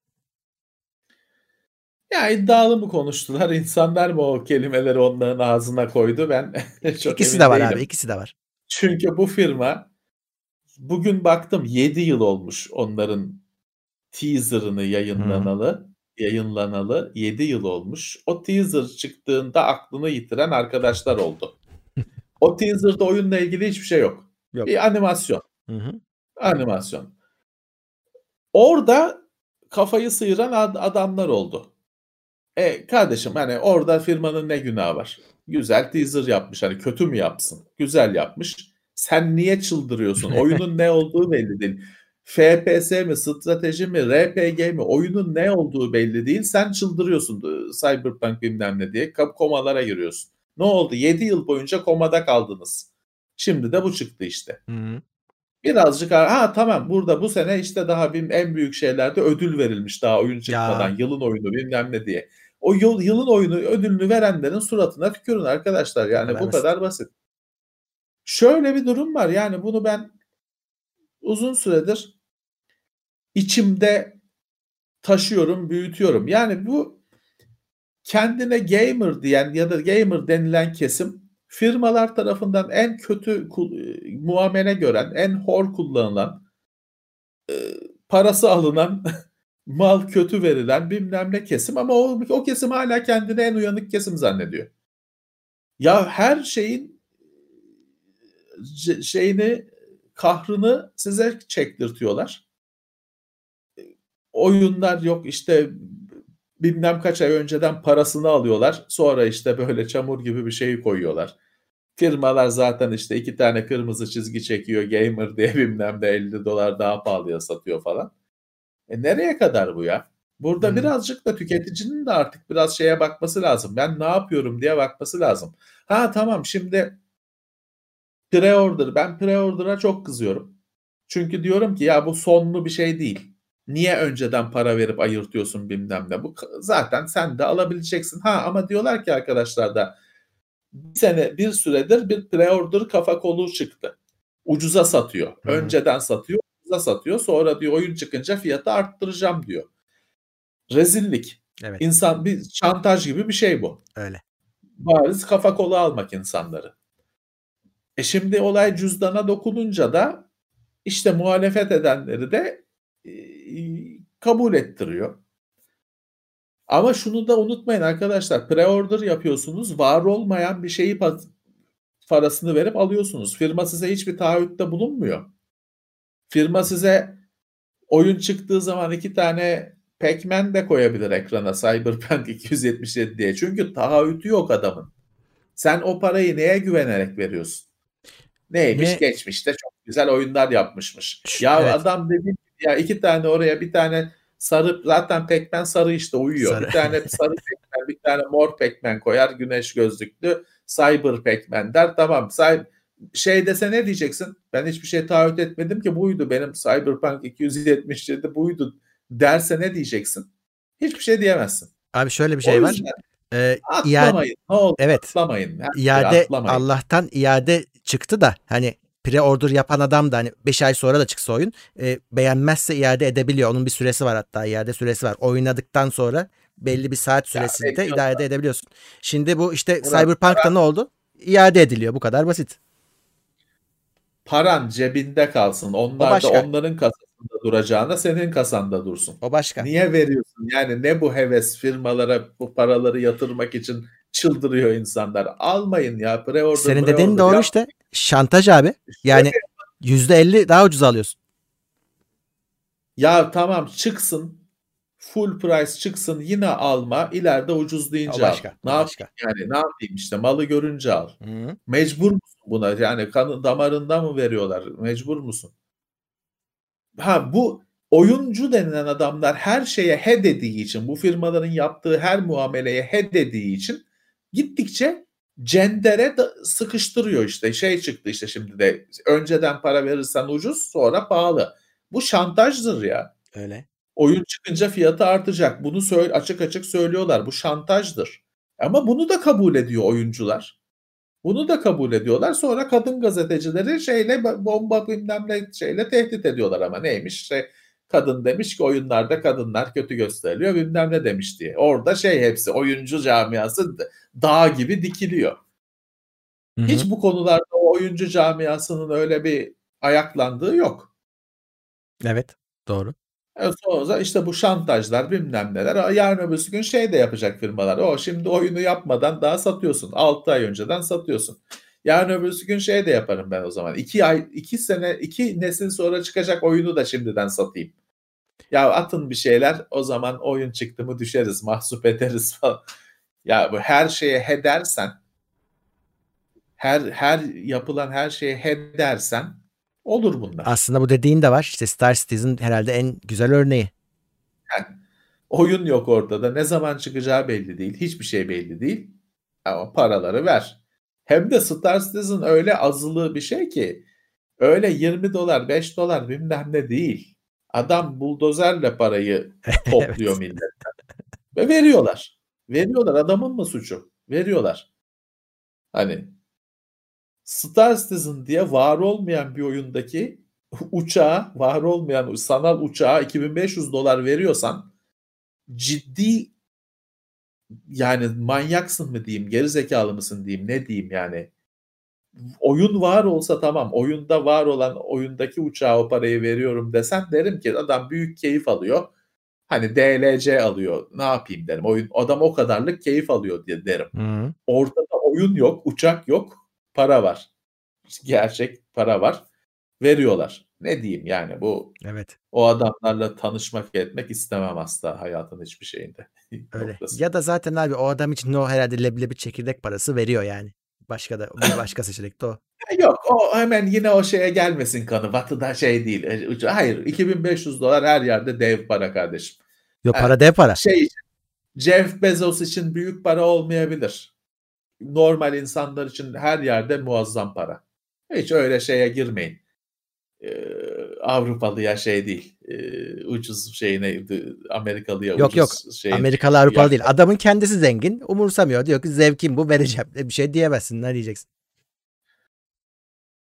Ya iddialı mı konuştular? İnsanlar mı o kelimeleri onların ağzına koydu? Ben çok İkisi de var değilim. abi, ikisi de var. Çünkü bu firma bugün baktım 7 yıl olmuş onların teaser'ını yayınlanalı. Hmm. Yayınlanalı 7 yıl olmuş. O teaser çıktığında aklını yitiren arkadaşlar oldu. o teaser'da oyunla ilgili hiçbir şey yok. yok. Bir animasyon. Hı hı. Animasyon. Orada kafayı sıyıran ad- adamlar oldu. E kardeşim hani orada firmanın ne günahı var? Güzel teaser yapmış. Hani kötü mü yapsın? Güzel yapmış. Sen niye çıldırıyorsun? Oyunun ne olduğu belli değil. FPS mi, strateji mi, RPG mi, oyunun ne olduğu belli değil. Sen çıldırıyorsun Cyberpunk bilmem ne diye. Komalara giriyorsun. Ne oldu? 7 yıl boyunca komada kaldınız. Şimdi de bu çıktı işte. Hı-hı. Birazcık ha tamam burada bu sene işte daha bir en büyük şeylerde ödül verilmiş daha oyun çıkmadan. Ya. Yılın oyunu bilmem ne diye. O yıl, yılın oyunu ödülünü verenlerin suratına tükürün arkadaşlar. Yani bu kadar basit. Şöyle bir durum var. Yani bunu ben uzun süredir içimde taşıyorum, büyütüyorum. Yani bu kendine gamer diyen ya da gamer denilen kesim firmalar tarafından en kötü muamele gören, en hor kullanılan, parası alınan, mal kötü verilen bilmem ne kesim ama o, o kesim hala kendini en uyanık kesim zannediyor. Ya her şeyin şeyini kahrını size çektirtiyorlar. Oyunlar yok işte bilmem kaç ay önceden parasını alıyorlar. Sonra işte böyle çamur gibi bir şeyi koyuyorlar. Firmalar zaten işte iki tane kırmızı çizgi çekiyor gamer diye bilmem de 50 dolar daha pahalıya satıyor falan. E nereye kadar bu ya? Burada hmm. birazcık da tüketicinin de artık biraz şeye bakması lazım. Ben ne yapıyorum diye bakması lazım. Ha tamam şimdi pre-order. Ben pre-order'a çok kızıyorum. Çünkü diyorum ki ya bu sonlu bir şey değil. Niye önceden para verip ayırtıyorsun bilmem ne. Bu zaten sen de alabileceksin. Ha ama diyorlar ki arkadaşlar da bir sene bir süredir bir pre-order kafa kolu çıktı. Ucuza satıyor. Hı-hı. Önceden satıyor, ucuza satıyor. Sonra diyor oyun çıkınca fiyatı arttıracağım diyor. Rezillik. Evet. İnsan bir şantaj gibi bir şey bu. Öyle. Bariz kafa kolu almak insanları. E şimdi olay cüzdana dokununca da işte muhalefet edenleri de e, kabul ettiriyor. Ama şunu da unutmayın arkadaşlar. Pre-order yapıyorsunuz. Var olmayan bir şeyi parasını verip alıyorsunuz. Firma size hiçbir taahhütte bulunmuyor. Firma size oyun çıktığı zaman iki tane Pac-Man de koyabilir ekrana Cyberpunk 277 diye. Çünkü taahhütü yok adamın. Sen o parayı neye güvenerek veriyorsun? Neymiş? Ne? Geçmişte çok güzel oyunlar yapmışmış. Ya evet. adam dedi ya iki tane oraya bir tane sarı zaten pekmen sarı işte uyuyor. Sarı. Bir tane sarı pekmen, bir tane mor pekmen koyar güneş gözlüklü cyber pekmen der. Tamam. Cyber, şey dese ne diyeceksin? Ben hiçbir şey taahhüt etmedim ki buydu. Benim Cyberpunk 277 buydu derse ne diyeceksin? Hiçbir şey diyemezsin. Abi şöyle bir şey var. Ee, atlamayın. Iade, ne? Evet. Atlamayın. Her iade atlamayın. Allah'tan iade çıktı da hani pre-order yapan adam da hani 5 ay sonra da çıksa oyun e, beğenmezse iade edebiliyor. Onun bir süresi var hatta iade süresi var. Oynadıktan sonra belli bir saat süresinde ya, iade edebiliyorsun. Şimdi bu işte Cyberpunk'ta ne oldu? İade ediliyor. Bu kadar basit. Paran cebinde kalsın. Onlar da onların kasasında duracağına senin kasanda dursun. O başka. Niye veriyorsun? Yani ne bu heves firmalara bu paraları yatırmak için çıldırıyor insanlar. Almayın ya pre-order. Senin pre dediğin doğru ya. işte. Şantaj abi. Yani yüzde elli daha ucuz alıyorsun. Ya tamam çıksın. Full price çıksın yine alma. ileride ucuz deyince başka, al. Ne başka. yapayım yani ne yapayım işte malı görünce al. Hı-hı. Mecbur musun buna? Yani kanı damarında mı veriyorlar? Mecbur musun? Ha bu oyuncu denilen adamlar her şeye he dediği için bu firmaların yaptığı her muameleye he dediği için gittikçe cendere sıkıştırıyor işte. Şey çıktı işte şimdi de önceden para verirsen ucuz sonra pahalı. Bu şantajdır ya. Öyle. Oyun çıkınca fiyatı artacak. Bunu söyle, açık açık söylüyorlar. Bu şantajdır. Ama bunu da kabul ediyor oyuncular. Bunu da kabul ediyorlar. Sonra kadın gazetecileri şeyle bomba bilmem ne şeyle tehdit ediyorlar ama neymiş? Şey, kadın demiş ki oyunlarda kadınlar kötü gösteriliyor bilmem ne demiş diye. Orada şey hepsi oyuncu camiası dağ gibi dikiliyor. Hı-hı. Hiç bu konularda oyuncu camiasının öyle bir ayaklandığı yok. Evet doğru. Evet, sonra işte bu şantajlar bilmem neler. Yarın öbür gün şey de yapacak firmalar. O şimdi oyunu yapmadan daha satıyorsun. 6 ay önceden satıyorsun. Yarın öbür gün şey de yaparım ben o zaman. 2 ay, 2 sene, 2 nesil sonra çıkacak oyunu da şimdiden satayım. Ya atın bir şeyler o zaman oyun çıktı mı düşeriz, mahsup ederiz falan. Ya bu her şeye he dersen her her yapılan her şeye he dersen Olur bunlar. Aslında bu dediğin de var. İşte Star Citizen herhalde en güzel örneği. Yani oyun yok ortada. Ne zaman çıkacağı belli değil. Hiçbir şey belli değil. Ama paraları ver. Hem de Star Citizen öyle azılı bir şey ki öyle 20 dolar 5 dolar bilmem ne değil. Adam buldozerle parayı topluyor evet. milletten. Ve veriyorlar. Veriyorlar. Adamın mı suçu? Veriyorlar. Hani Star Citizen diye var olmayan bir oyundaki uçağa, var olmayan sanal uçağa 2500 dolar veriyorsan ciddi yani manyaksın mı diyeyim, gerizekalı mısın diyeyim, ne diyeyim yani. Oyun var olsa tamam, oyunda var olan oyundaki uçağa o parayı veriyorum desen derim ki adam büyük keyif alıyor. Hani DLC alıyor. Ne yapayım derim. Oyun adam o kadarlık keyif alıyor diye derim. Hı. Ortada oyun yok, uçak yok, para var. Gerçek para var. Veriyorlar. Ne diyeyim yani bu Evet. o adamlarla tanışmak etmek istemem asla hayatın hiçbir şeyinde. Öyle. ya da zaten abi o adam için o herhalde leblebi çekirdek parası veriyor yani. Başka da bir başka seçenek de o. Yok o hemen yine o şeye gelmesin kanı. Batı'da şey değil. E, hayır 2500 dolar her yerde dev para kardeşim. Yok para yani, dev para. Şey Jeff Bezos için büyük para olmayabilir. Normal insanlar için her yerde muazzam para. Hiç öyle şeye girmeyin. Ee, Avrupalıya şey değil. E, ucuz şeyine Amerikalıya yok, ucuz yok. şey. Amerikalı Avrupalı ya. değil. Adamın kendisi zengin. Umursamıyor. Diyor ki zevkim bu vereceğim. Bir şey diyemezsin. Ne diyeceksin?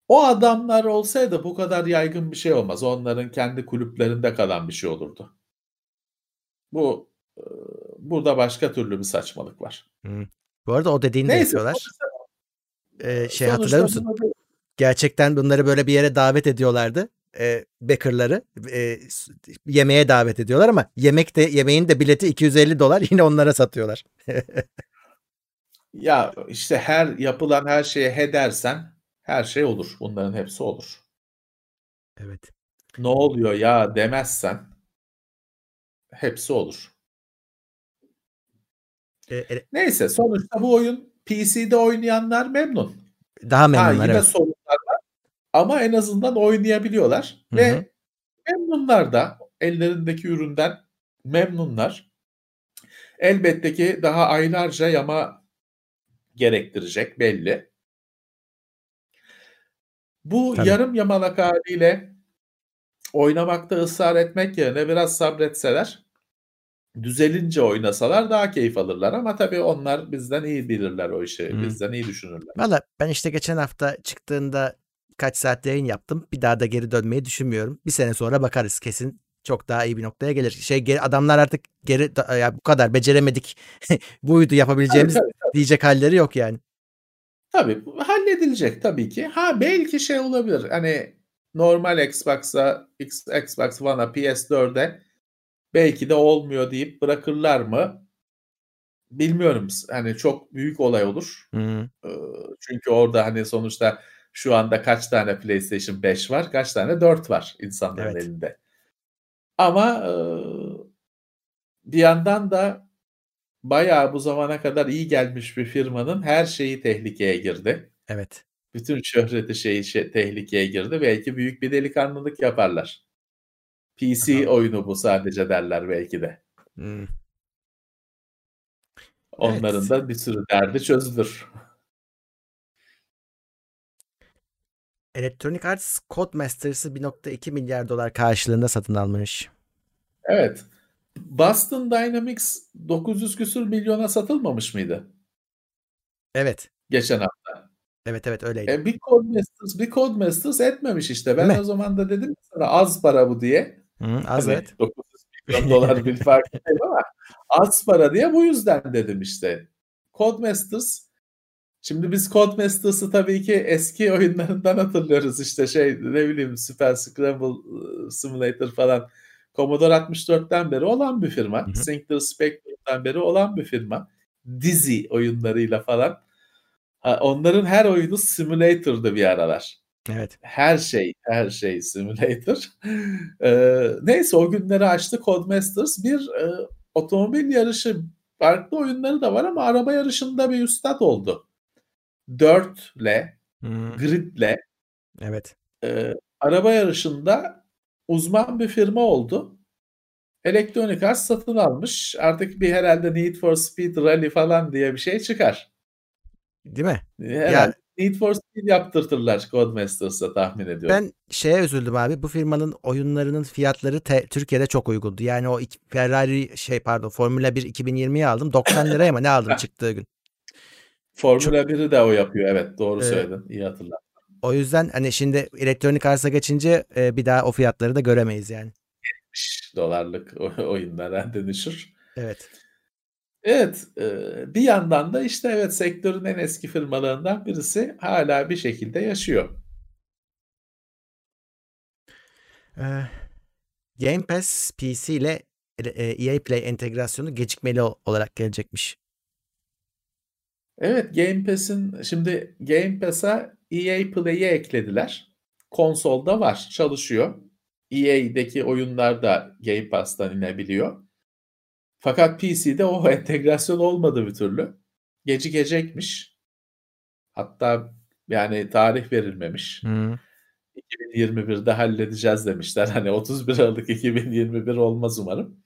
O adamlar olsaydı bu kadar yaygın bir şey olmaz. Onların kendi kulüplerinde kalan bir şey olurdu. Bu burada başka türlü bir saçmalık var. Hı. Bu arada o dediğini Neyse, de yapıyorlar. Sonuçta, ee, şey hatırlar mısın? Bunu, Gerçekten bunları böyle bir yere davet ediyorlardı. E, Becker'ları e, yemeğe davet ediyorlar ama yemek de yemeğin de bileti 250 dolar yine onlara satıyorlar. ya işte her yapılan her şeye he dersen her şey olur. Bunların hepsi olur. Evet. Ne oluyor ya demezsen hepsi olur. E, e, Neyse sonuçta bu oyun PC'de oynayanlar memnun. Daha memnunlar ha, yine evet. sorunlar var ama en azından oynayabiliyorlar Hı-hı. ve memnunlar da ellerindeki üründen memnunlar. Elbette ki daha aylarca yama gerektirecek belli. Bu Tabii. yarım yamalak haliyle oynamakta ısrar etmek yerine biraz sabretseler düzelince oynasalar daha keyif alırlar ama tabii onlar bizden iyi bilirler o işi. Hmm. Bizden iyi düşünürler. Valla ben işte geçen hafta çıktığında kaç saat yayın yaptım. Bir daha da geri dönmeyi düşünmüyorum. Bir sene sonra bakarız kesin çok daha iyi bir noktaya gelir. Şey geri, adamlar artık geri ya bu kadar beceremedik. Buydu yapabileceğimiz tabii, tabii, tabii. diyecek halleri yok yani. Tabii halledilecek tabii ki. Ha belki şey olabilir. Hani normal Xbox'a, Xbox One'a, PS4'e belki de olmuyor deyip bırakırlar mı? Bilmiyorum. Hani çok büyük olay olur. Hı. Çünkü orada hani sonuçta şu anda kaç tane PlayStation 5 var, kaç tane 4 var insanların evet. elinde. Ama bir yandan da bayağı bu zamana kadar iyi gelmiş bir firmanın her şeyi tehlikeye girdi. Evet. Bütün şöhreti şeyi şey, tehlikeye girdi. Belki büyük bir delikanlılık yaparlar. PC Aha. oyunu bu sadece derler belki de. Hmm. Onların evet. da bir sürü derdi çözülür. Electronic Arts Codemasters'ı 1.2 milyar dolar karşılığında satın almış. Evet. Boston Dynamics 900 küsür milyona satılmamış mıydı? Evet. Geçen hafta. Evet evet öyleydi. E, bir Codemasters, bir Codemasters etmemiş işte. Ben o zaman da dedim sana az para bu diye. Hı, az hani. 900 milyon dolar bir fark değil ama az para diye bu yüzden dedim işte. Codemasters Şimdi biz Codemasters'ı tabii ki eski oyunlarından hatırlıyoruz işte şey ne bileyim Super Scramble Simulator falan. Commodore 64'ten beri olan bir firma. Hı Sinclair Spectrum'dan beri olan bir firma. Dizzy oyunlarıyla falan. onların her oyunu simulator'dı bir aralar. Evet. Her şey, her şey simulator. Ee, neyse o günleri açtı Codemasters. Bir e, otomobil yarışı farklı oyunları da var ama araba yarışında bir üstad oldu. Dirt'le, hmm. Grid'le evet. E, araba yarışında uzman bir firma oldu. Electronic Arts satın almış. Artık bir herhalde Need for Speed Rally falan diye bir şey çıkar. Değil mi? Herhalde ya, Need for Speed yaptırtırlar Codemasters'a tahmin ediyorum. Ben şeye üzüldüm abi. Bu firmanın oyunlarının fiyatları te- Türkiye'de çok uygundu. Yani o iki, Ferrari şey pardon Formula 1 2020'yi aldım. 90 liraya mı ne aldım çıktığı gün. Formula çok... 1'i de o yapıyor evet doğru ee, söyledin. İyi hatırladım. O yüzden hani şimdi elektronik arsa geçince e, bir daha o fiyatları da göremeyiz yani. 70 dolarlık oyunlara dönüşür. Evet. Evet, bir yandan da işte evet sektörün en eski firmalarından birisi hala bir şekilde yaşıyor. Game Pass PC ile EA Play entegrasyonu gecikmeli olarak gelecekmiş. Evet, Game Pass'in şimdi Game Pass'a EA Play'i eklediler. Konsolda var, çalışıyor. EA'deki oyunlar da Game Pass'tan inebiliyor. Fakat PC'de o entegrasyon olmadı bir türlü. Gecikecekmiş. Hatta yani tarih verilmemiş. Hı. 2021'de halledeceğiz demişler. Hani 31 Aralık 2021 olmaz umarım.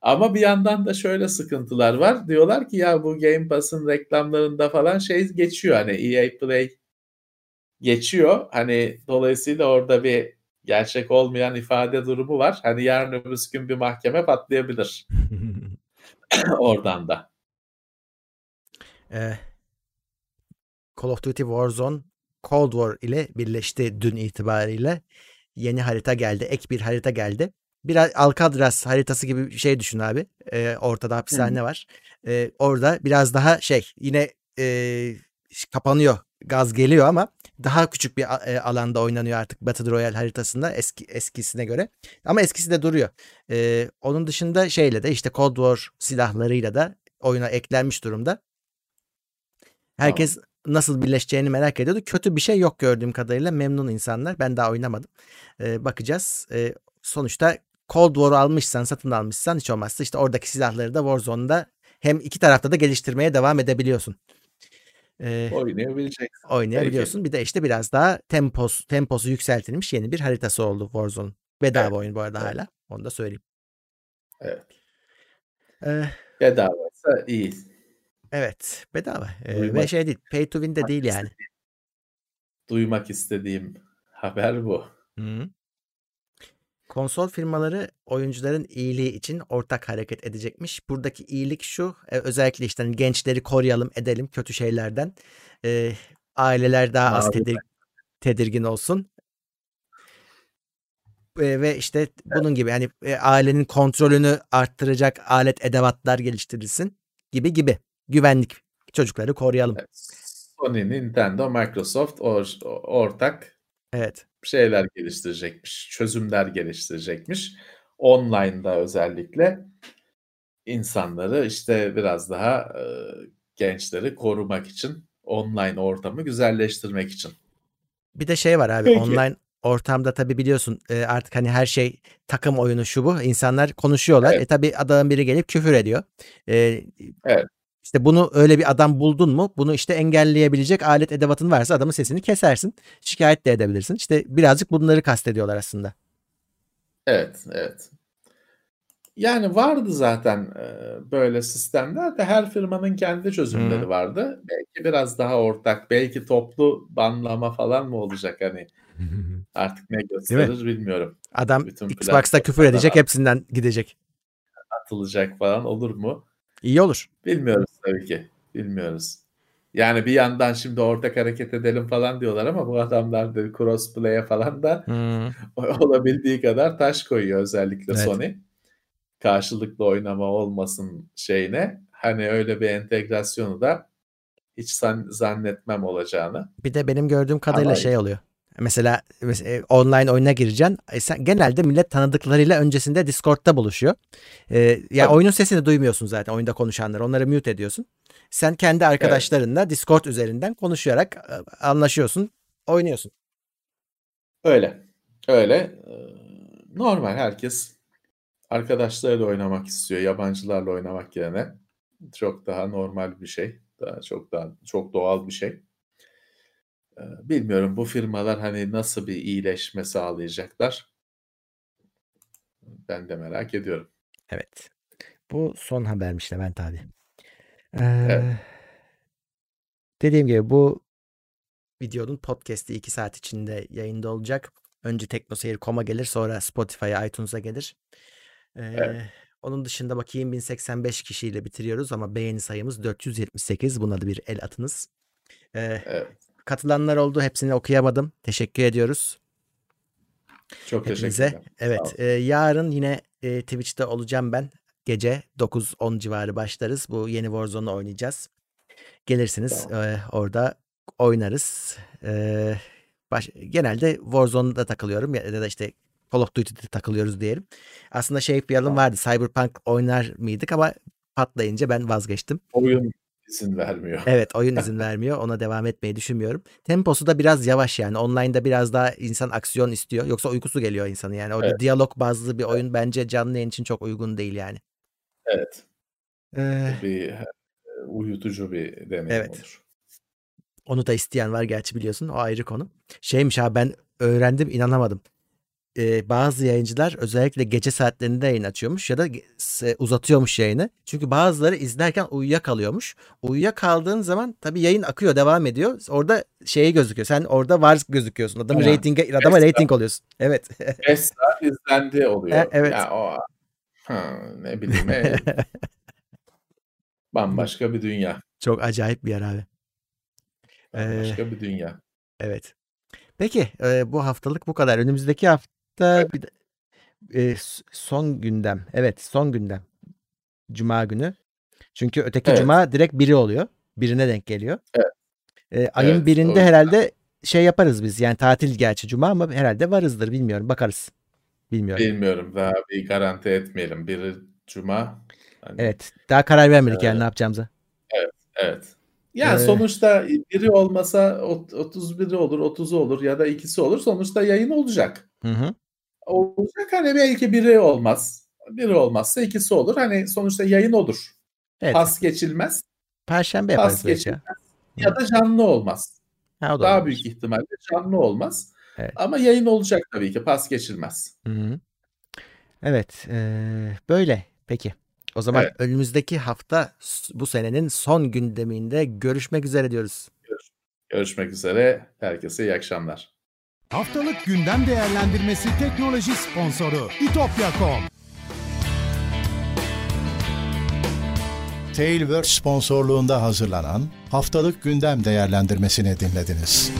Ama bir yandan da şöyle sıkıntılar var. Diyorlar ki ya bu Game Pass'ın reklamlarında falan şey geçiyor. Hani EA Play geçiyor. Hani dolayısıyla orada bir gerçek olmayan ifade durumu var. Hani yarın öbür gün bir mahkeme patlayabilir. Oradan da. Ee, Call of Duty Warzone Cold War ile birleşti dün itibariyle. Yeni harita geldi. Ek bir harita geldi. Biraz Alcatraz haritası gibi bir şey düşün abi. Ee, ortada hapishane var. Ee, orada biraz daha şey yine e, kapanıyor. Gaz geliyor ama daha küçük bir e, alanda oynanıyor artık Battle Royale haritasında eski eskisine göre. Ama eskisi de duruyor. Ee, onun dışında şeyle de işte Cold War silahlarıyla da oyuna eklenmiş durumda. Herkes tamam. nasıl birleşeceğini merak ediyordu. Kötü bir şey yok gördüğüm kadarıyla. Memnun insanlar. Ben daha oynamadım. Ee, bakacağız. Ee, sonuçta Cold War almışsan, satın almışsan hiç olmazsa işte oradaki silahları da Warzone'da hem iki tarafta da geliştirmeye devam edebiliyorsun. Oynayabileceksin. Oynayabiliyorsun. Peki. Bir de işte biraz daha tempos, temposu yükseltilmiş yeni bir haritası oldu Warzone. Bedava evet. oyun bu arada evet. hala. Onu da söyleyeyim. Evet. Ee, Bedavaysa iyi. Evet. Bedava. Ee, ve şey değil. Pay to win de değil yani. Duymak istediğim haber bu. Hı. Konsol firmaları oyuncuların iyiliği için ortak hareket edecekmiş. Buradaki iyilik şu e, özellikle işte hani gençleri koruyalım edelim kötü şeylerden. E, aileler daha az tedir, tedirgin olsun. E, ve işte bunun gibi hani e, ailenin kontrolünü arttıracak alet edevatlar geliştirilsin gibi gibi. Güvenlik çocukları koruyalım. Sony, Nintendo, Microsoft or, ortak Evet şeyler geliştirecekmiş, çözümler geliştirecekmiş. Online'da özellikle insanları işte biraz daha e, gençleri korumak için, online ortamı güzelleştirmek için. Bir de şey var abi Peki. online ortamda tabii biliyorsun e, artık hani her şey takım oyunu şu bu. insanlar konuşuyorlar. Evet. E tabii adamın biri gelip küfür ediyor. E, evet. İşte bunu öyle bir adam buldun mu bunu işte engelleyebilecek alet edevatın varsa adamın sesini kesersin. Şikayet de edebilirsin. İşte birazcık bunları kastediyorlar aslında. Evet, evet. Yani vardı zaten böyle sistemler de her firmanın kendi çözümleri hmm. vardı. Belki biraz daha ortak, belki toplu banlama falan mı olacak hani artık ne gösterir bilmiyorum. Adam Bütün Xbox'ta küfür edecek hepsinden gidecek. Atılacak falan olur mu? İyi olur. Bilmiyoruz tabii ki. Bilmiyoruz. Yani bir yandan şimdi ortak hareket edelim falan diyorlar ama bu adamlar da crossplay'e falan da hmm. olabildiği kadar taş koyuyor özellikle evet. Sony. Karşılıklı oynama olmasın şeyine. Hani öyle bir entegrasyonu da hiç zannetmem olacağını. Bir de benim gördüğüm kadarıyla ama şey oluyor. Mesela, mesela online oyuna gireceksin. E sen, genelde millet tanıdıklarıyla öncesinde Discord'da buluşuyor. E, ya yani oyunun sesini duymuyorsun zaten oyunda konuşanları. Onları mute ediyorsun. Sen kendi arkadaşlarınla evet. Discord üzerinden konuşarak e, anlaşıyorsun, oynuyorsun. Öyle. Öyle. E, normal herkes arkadaşlarıyla oynamak istiyor. Yabancılarla oynamak yerine çok daha normal bir şey. Daha çok daha çok doğal bir şey. Ee, bilmiyorum bu firmalar hani nasıl bir iyileşme sağlayacaklar. Ben de merak ediyorum. Evet. Bu son habermiş Levent abi. Ee, Evet. dediğim gibi bu videonun podcast'i 2 saat içinde yayında olacak. Önce teknoseyir.com'a gelir sonra Spotify'a iTunes'a gelir. Ee, Evet. Onun dışında bakayım 1085 kişiyle bitiriyoruz ama beğeni sayımız 478. Buna da bir el atınız. Ee, Evet. Katılanlar oldu. Hepsini okuyamadım. Teşekkür ediyoruz. Çok Hepinize. teşekkürler. Evet. e, yarın yine e, Twitch'te olacağım ben. Gece 9-10 civarı başlarız. Bu yeni Warzone'u oynayacağız. Gelirsiniz. e, orada oynarız. E, baş- genelde Warzone'da takılıyorum ya da işte Call of Duty'de takılıyoruz diyelim. Aslında şey yapalım Tamam. vardı. Cyberpunk oynar mıydık ama patlayınca ben vazgeçtim. Oyun izin vermiyor. Evet oyun izin vermiyor. Ona devam etmeyi düşünmüyorum. Temposu da biraz yavaş yani. Online'da biraz daha insan aksiyon istiyor. Yoksa uykusu geliyor insanın yani. Orada Evet. diyalog bazlı bir oyun bence canlı yayın için çok uygun değil yani. Evet. Ee, Bir e, uyutucu bir deneyim Evet. olur. onu da isteyen var gerçi biliyorsun. O ayrı konu. Şeymiş abi ben öğrendim inanamadım. Ee, bazı yayıncılar özellikle gece saatlerinde yayın açıyormuş ya da s- uzatıyormuş yayını. Çünkü bazıları izlerken uyuyakalıyormuş. Uyuyakaldığın zaman tabii yayın akıyor devam ediyor. Orada şeyi gözüküyor. Sen orada var gözüküyorsun. Adamı Aynen. reytinge, adama Mesela- reyting oluyorsun. Evet. 5 saat izlendi oluyor. E, evet. Ya o ha, ne bileyim e, bambaşka bir dünya. Çok acayip bir yer abi. Ee, Bambaşka bir dünya. Evet. Peki e, bu haftalık bu kadar. Önümüzdeki hafta bir de, e, son gündem. Evet son gündem. Cuma günü. Çünkü öteki Evet. cuma direkt biri oluyor. Birine denk geliyor. Evet. E, ayın Evet, birinde yüzden. herhalde şey yaparız biz. Yani tatil gerçi cuma ama herhalde varızdır. Bilmiyorum. Bakarız. Bilmiyorum. Bilmiyorum daha bir garanti etmeyelim. Biri cuma. Hani, Evet. Daha karar vermedik yani Evet. ne yapacağımıza. Evet. Yani Ee, sonuçta biri olmasa ot- 31'i olur, 30'u olur ya da ikisi olur. Sonuçta yayın olacak. Hı hı. Olacak hani belki biri olmaz. Biri olmazsa ikisi olur. Hani sonuçta yayın olur. Evet. Pas geçilmez Perşembe yaparız pas belki ya. ya da canlı olmaz. Ha, o da Daha olabilir. büyük ihtimalle canlı olmaz. Evet. Ama yayın olacak tabii ki. Pas geçilmez. Hı hı. Evet, eee, böyle. Peki. O zaman Evet. önümüzdeki hafta bu senenin son gündeminde görüşmek üzere diyoruz. Görüşmek üzere. Herkese iyi akşamlar. Haftalık gündem değerlendirmesi teknoloji sponsoru itopya.com. Tailwords sponsorluğunda hazırlanan haftalık gündem değerlendirmesini dinlediniz.